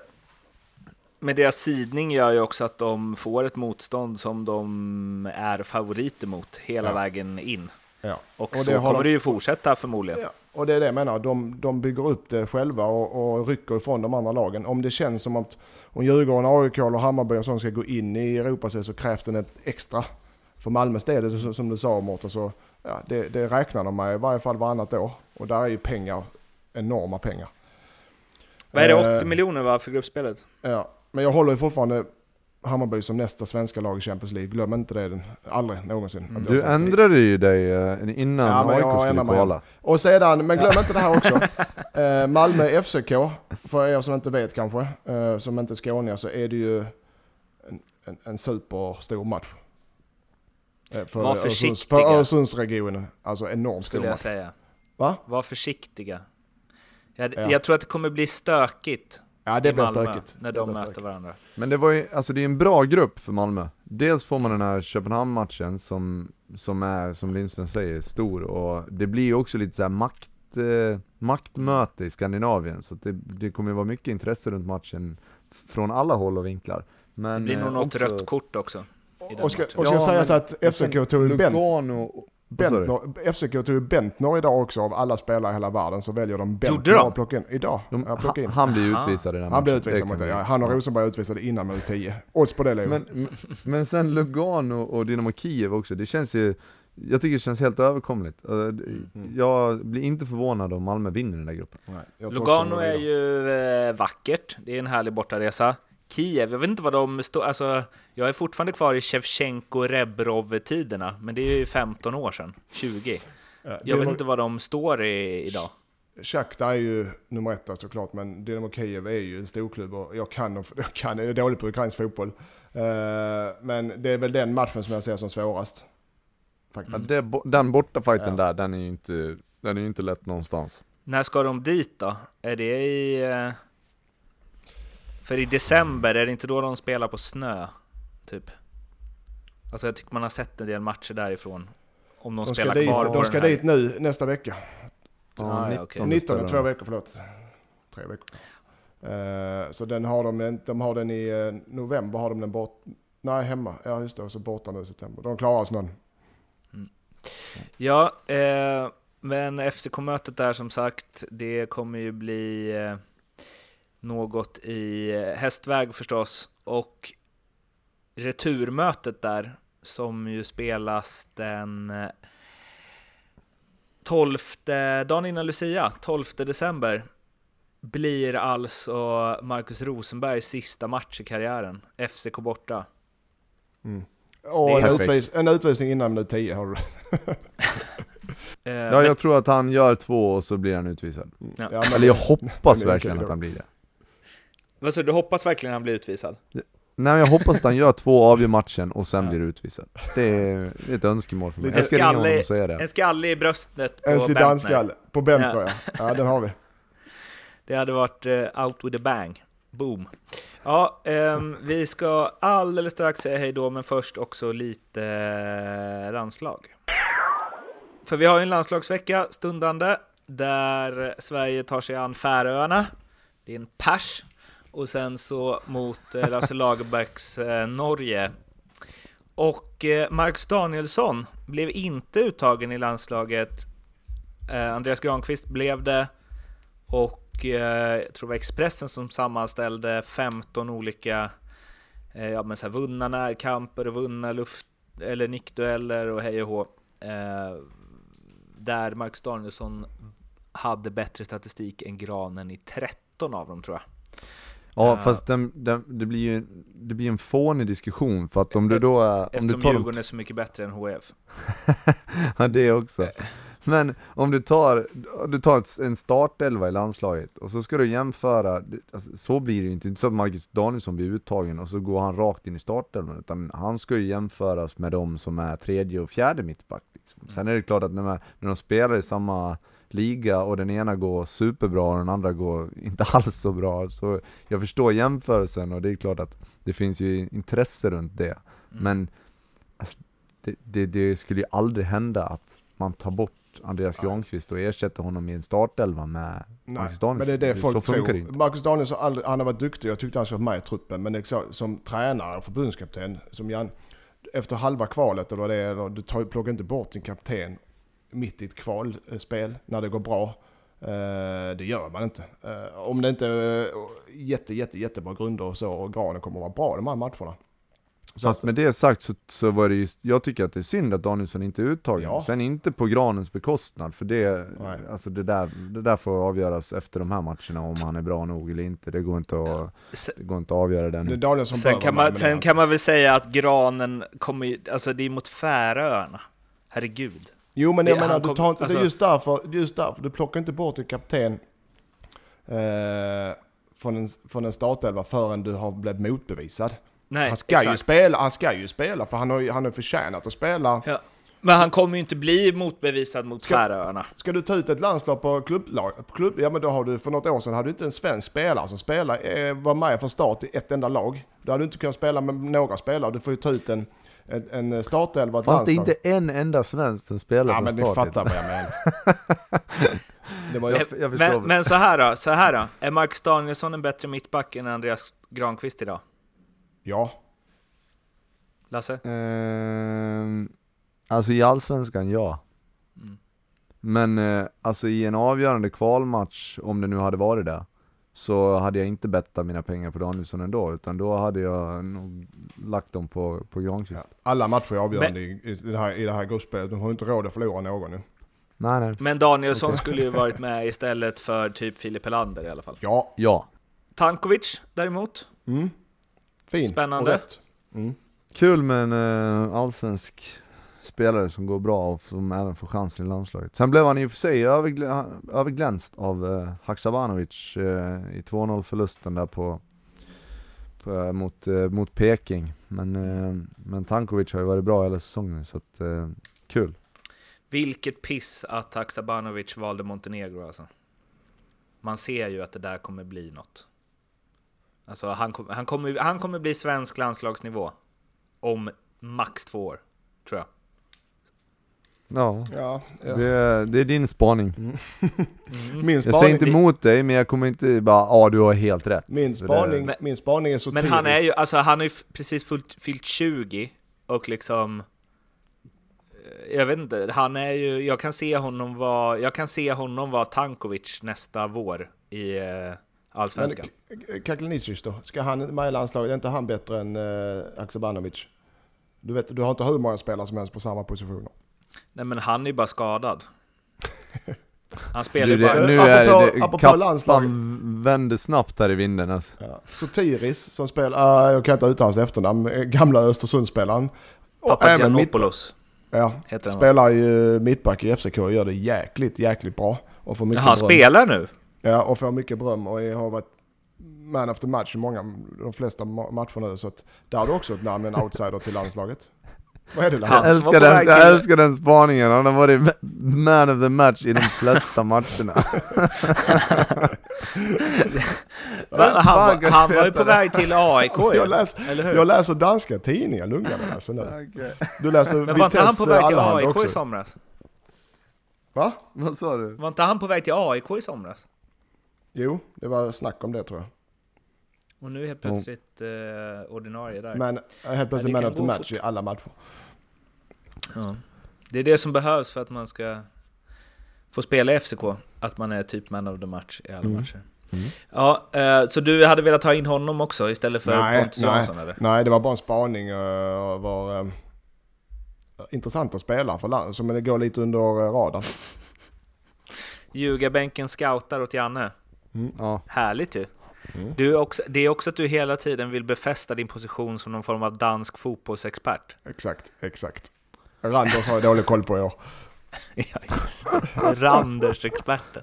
Med deras sidning gör ju också att de får ett motstånd som de är favoriter mot hela
Ja.
vägen in.
Ja.
Och,
Och
så
det har
kommer
de-
det ju fortsätta förmodligen.
Ja, och det är det jag menar. De, de bygger upp det själva och, och rycker ifrån de andra lagen. Om det känns som att om Djurgården, AIK och Hammarby och sånt ska gå in i Europaspel så krävs det ett extra. För Malmös del, som du sa Mårten, så ja, det, det räknar de med i varje fall varannat år. Och där är ju pengar, enorma pengar.
Vad är det,
Eh,
80 miljoner va, för gruppspelet?
Ja, men jag håller ju fortfarande Hammarby som nästa svenska lag i Champions League. Glöm inte det, den- aldrig någonsin. har
Du
det.
ändrade ju dig eh, innan
Ja,
AIK skulle kvala.
Och sedan, men glöm inte det här också. Eh, Malmö FCK, för er som inte vet kanske, eh, som inte är skåningar, så är det ju en, en, en superstor match. Eh, för,
Var försiktiga.
för Öresundsregionen. Alltså enormt stor
Skulle jag
match.
säga.
Va?
Var försiktiga. Jag,
Ja.
jag tror att det kommer bli stökigt
Ja, det blir stökigt.
när
Det
de möter
stökigt.
varandra.
Men det var ju, alltså det är en bra grupp för Malmö. Dels får man den här Köpenhamn-matchen som, som är, som Lindström säger, stor och det blir ju också lite så här makt, eh, maktmöte i Skandinavien. Så att det, det kommer ju vara mycket intresse runt matchen från alla håll och vinklar.
Det
Men,
blir nog
eh,
något
också-
rött kort också.
Och ska, och ska
Ja,
sägas att FCK tog
Lugano, sa du?
Bentner, FCK tog ju Bentner idag också av alla spelare i hela världen så väljer de Bentner att plocka in. Idag.
De,
ja, plocka in.
han, blir utvisad i den
Han blev
matchen.
utvisad
Det
mot det. Ja, han och Rosenberg utvisade innan minut 10. Odds på det Leo.
Men, men- men sen Lugano och Dynamo Kiev också, det känns ju Jag tycker det känns helt överkomligt. Eh,
Mm.
Jag blir inte förvånad om Malmö vinner den där gruppen.
Nej,
Lugano är ju eh, vackert, det är en härlig bortaresa. Kiev, jag vet inte vad de står, alltså jag är fortfarande kvar i Shevchenko-Rebrov-tiderna, men det är ju 15 år sedan, 20.
Ja,
Jag vet inte vad de står i idag.
Shakhtar är ju nummer ett såklart, men Dynamo Kiev är ju en storklubb och jag kan, jag kan jag är dålig på ukrainsk fotboll. Eh, men det är väl den matchen som jag ser som svårast. Faktiskt.
Det, den bortafighten
Ja.
där, den är ju inte, den är ju inte lätt någonstans.
När ska de dit då? Är det i... För i december, är det inte då de spelar på snö? Typ. Alltså jag tycker man har sett en del matcher därifrån. Om de,
De
spelar
dit,
kvar
de ska
här.
dit nu nästa vecka.
Ah, ja, okej.
19,
spelar
två
de.
veckor, förlåt. Tre veckor. Eh, så den har de, de har den i eh, november, har de den bort. Nej, hemma. Ja, just det. Och så borta nu i september. De klarar snön.
Ja, eh, men FCK-mötet där som sagt, det kommer ju bli något i eh, hästväg förstås. Och returmötet där, som ju spelas den eh, 12, dagen innan Lucia, 12 december, blir alltså Marcus Rosenbergs sista match i karriären. FCK borta.
Och
Det är
en, utvis, en utvisning innan minut 10 har du.
Eh,
Ja, jag tror att han gör två och så blir han utvisad.
Ja.
Ja, men-
Eller jag hoppas verkligen att han blir det.
Vad sa du, du hoppas verkligen han blir utvisad?
Nej men jag hoppas att han gör två avgör matchen och sen
Ja.
blir utvisad. Det är, det är ett önskemål för mig. Jag ska ringa honom och säga det.
En skalle i bröstet på
En. Zidane-skalle. På Bentner
Ja.
ja. ja. den har vi.
Det hade varit eh, out with a bang. Boom. Ja, ehm, vi ska alldeles strax säga hej då, men först också lite eh, landslag. För vi har ju en landslagsvecka stundande där Sverige tar sig an Färöarna. Det är en pers. Och sen så mot eh, Lasse Lagerbäcks eh, Norge. Och eh, Marcus Danielsson blev inte uttagen i landslaget. Eh, Andreas Granqvist blev det. Och eh, jag tror det var Expressen som sammanställde 15 olika eh, ja, men så här, vunna närkamper och vunna luft eller nickdueller och hej och hå. Eh, där Marcus Danielsson hade bättre statistik än Granen i 13 av dem tror jag.
Ja
Ja.
fast den, den, det blir ju det blir en fånig diskussion för att om du då är, om du
Eftersom
tar de
Djurgården är så mycket bättre än HF.
Ja det också. Men om du tar, du tar en startelva i landslaget och så ska du jämföra, alltså, så blir det ju inte, inte så att Marcus Danielsson blir uttagen och så går han rakt in i startelvan utan han ska ju jämföras med de som är tredje och fjärde mittback. Liksom. Sen är det klart att när, man, när de spelar i samma, liga och den ena går superbra och den andra går inte alls så bra. Så jag förstår jämförelsen och det är klart att det finns ju intresse runt det.
Mm.
Men alltså, det, det, det skulle ju aldrig hända att man tar bort Andreas Granqvist och ersätter honom i en startelva med
Nej,
Marcus Danielsson.
men det är det
så
folk
funkar
tror. Marcus Danielsson, han har varit duktig. Jag tyckte han skulle vara med i truppen. Men så, som tränare och förbundskapten, som Jan, efter halva kvalet eller det eller du tar, plockar inte bort din kapten mitt i ett kvalspel när det går bra. Eh, det gör man inte. Eh, om det inte är jätte, jätte, jättebra grunder och så, och Granen kommer att vara bra de här matcherna. Så
Fast med det sagt så, så var det ju, jag tycker att det är synd att Danielsson inte är uttagen.
Ja.
Sen inte på Granens bekostnad, för det,
Nej.
alltså det, där, det där får avgöras efter de här matcherna om han är bra nog eller inte. Det går inte att,
Sen,
det går inte att avgöra den.
det är Danielsson
sen, kan man, sen kan man väl säga att granen kommer alltså det är mot Färöarna. Herregud.
Jo men
Det-
jag menar, du tar inte,
alltså-
just därför, just därför, du plockar inte bort en kapten eh, från, en, från en startelva förrän du har blivit motbevisad.
Nej,
han, ska ju spela, han ska ju spela, för han har ju han har förtjänat att spela.
Ja. Men han kommer ju inte bli motbevisad mot
Ska-
Färöarna.
Ska du ta ut ett landslag på klubblag, på klubb, ja men då har du, för något år sedan hade du inte en svensk spelare som spelar, eh, var med från start i ett enda lag. Då hade du inte kunnat spela med några spelare, du får ju ta ut en, en, en startelva, ett
Fanns det inte en enda svensk som spelade
Ja
från
men ni
start?
fattar vad jag menar. det var
Jag- jag
men, men så här då, så här då. Är Marcus Danielsson en bättre mittback än Andreas Granqvist idag?
ja.
Lasse?
Ehm, alltså i Allsvenskan, ja.
Mm.
Men eh, alltså i en avgörande kvalmatch, om det nu hade varit det, så hade jag inte bettat mina pengar på Danielsson ändå, utan då hade jag nog lagt dem på, på Granqvist.
Ja, alla matcher är avgörande i, i, det här, i det här gruppspelet. De har ju inte råd att förlora någon nu.
Nej, nej.
Men Danielsson skulle ju varit med istället för typ Filip Helander i alla fall.
Ja.
Ja.
Tankovic däremot?
Mm. Fin.
Spännande.
Och rätt. Mm.
Kul med en eh, allsvensk spelare som går bra och som även får chansen i landslaget. Sen blev han i och för sig övergl- överglänst av eh, Haksabanovic eh, i 2-0 förlusten där på, på, eh, mot, eh, mot Peking. Men, eh, men Tankovic har ju varit bra hela säsongen så att, eh, kul.
Vilket piss att Haksabanovic valde Montenegro alltså. Man ser ju att det där kommer bli något. Alltså han, kom, han, kommer, han kommer bli svensk landslagsnivå. Om max två år, tror jag.
Ja,
Ja, ja.
det, det är din spaning.
Min
Jag säger
spaning,
inte emot dig men jag kommer inte bara, ja du har helt rätt.
min spaning,
Men-
min spaning är så
Men han är ju, alltså han har ju precis fyllt, fyllt 20 och liksom eh, jag vet inte, han är ju, jag kan se honom vara, jag kan se honom vara Tankovic nästa vår i eh,
Men
Allsvenskan.
K- Kaklanicic då? Ska han med i landslaget? Är inte han bättre än uh, Haksabanovic? Du vet, du har inte hur många spelare som helst på samma positioner.
Nej men han är bara skadad. Han spelar
Du,
ju bara...
det, nu
Apropå-
är det, det
apropå
kappan
landslaget.
vänder snabbt här i vinden alltså.
Ja. Sotiris som spelar, uh, jag kan inte uttala hans efternamn, gamla Östersundsspelaren.
Papagiannopoulos
ja,
heter
spelar ju mittback i FCK och gör det jäkligt, jäkligt bra. Och får mycket
Jaha, han
beröm.
spelar nu?
Ja, och får mycket beröm och har varit man of the match i många, de flesta ma- matcher nu. Så att där har du också ett namn, en outsider till landslaget. Vad är det?
Han
Jag älskar, den, jag älskar den spaningen, han har varit man of the match i de flesta matcherna.
Han,
du
han var ju på väg till AIK
Jag, läs,
eller hur?
jag läser danska tidningar, lugna dig Lasse nu. Du läser
Men var inte han på väg till AIK i
också.
somras?
Va?
Vad sa du?
Var inte han på väg till AIK i somras?
Jo, det var snack om det tror jag.
Och nu helt plötsligt eh, ordinarie där.
Men eh, helt plötsligt man of the match
fort.
i alla matcher.
Ja. Det är det som behövs för att man ska få spela i FCK. Att man är typ man of the match i alla
Mm.
matcher.
Mm.
Ja, eh, så du hade velat ta in honom också istället för
Nej,
Pontus
nej.
Jansson eller?
Nej, det var bara en spaning. Uh, var uh, intressant att spela för land, som det går lite under uh, radarn.
Ljugarbänken scoutar åt Janne.
Ja.
Härligt ju.
Mm.
Du också, det är också att du hela tiden vill befästa din position som någon form av dansk fotbollsexpert.
Exakt, exakt. Randers har jag dålig koll på i år.
ja, just det. Randers-experten.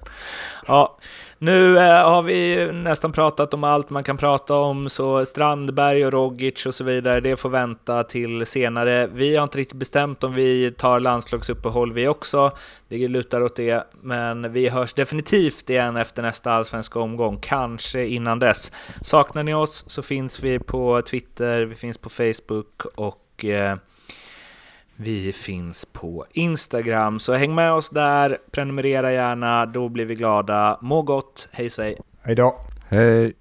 Ja, nu eh, har vi nästan pratat om allt man kan prata om, så Strandberg och Rogic och så vidare, det får vänta till senare. Vi har inte riktigt bestämt om vi tar landslagsuppehåll vi också. Det lutar åt det, men vi hörs definitivt igen efter nästa allsvenska omgång, kanske innan dess. Saknar ni oss så finns vi på Twitter, vi finns på Facebook och eh, vi finns på Instagram, så häng med oss där, prenumerera gärna, då blir vi glada. Må gott, hej svej!
Hej då.
Hej!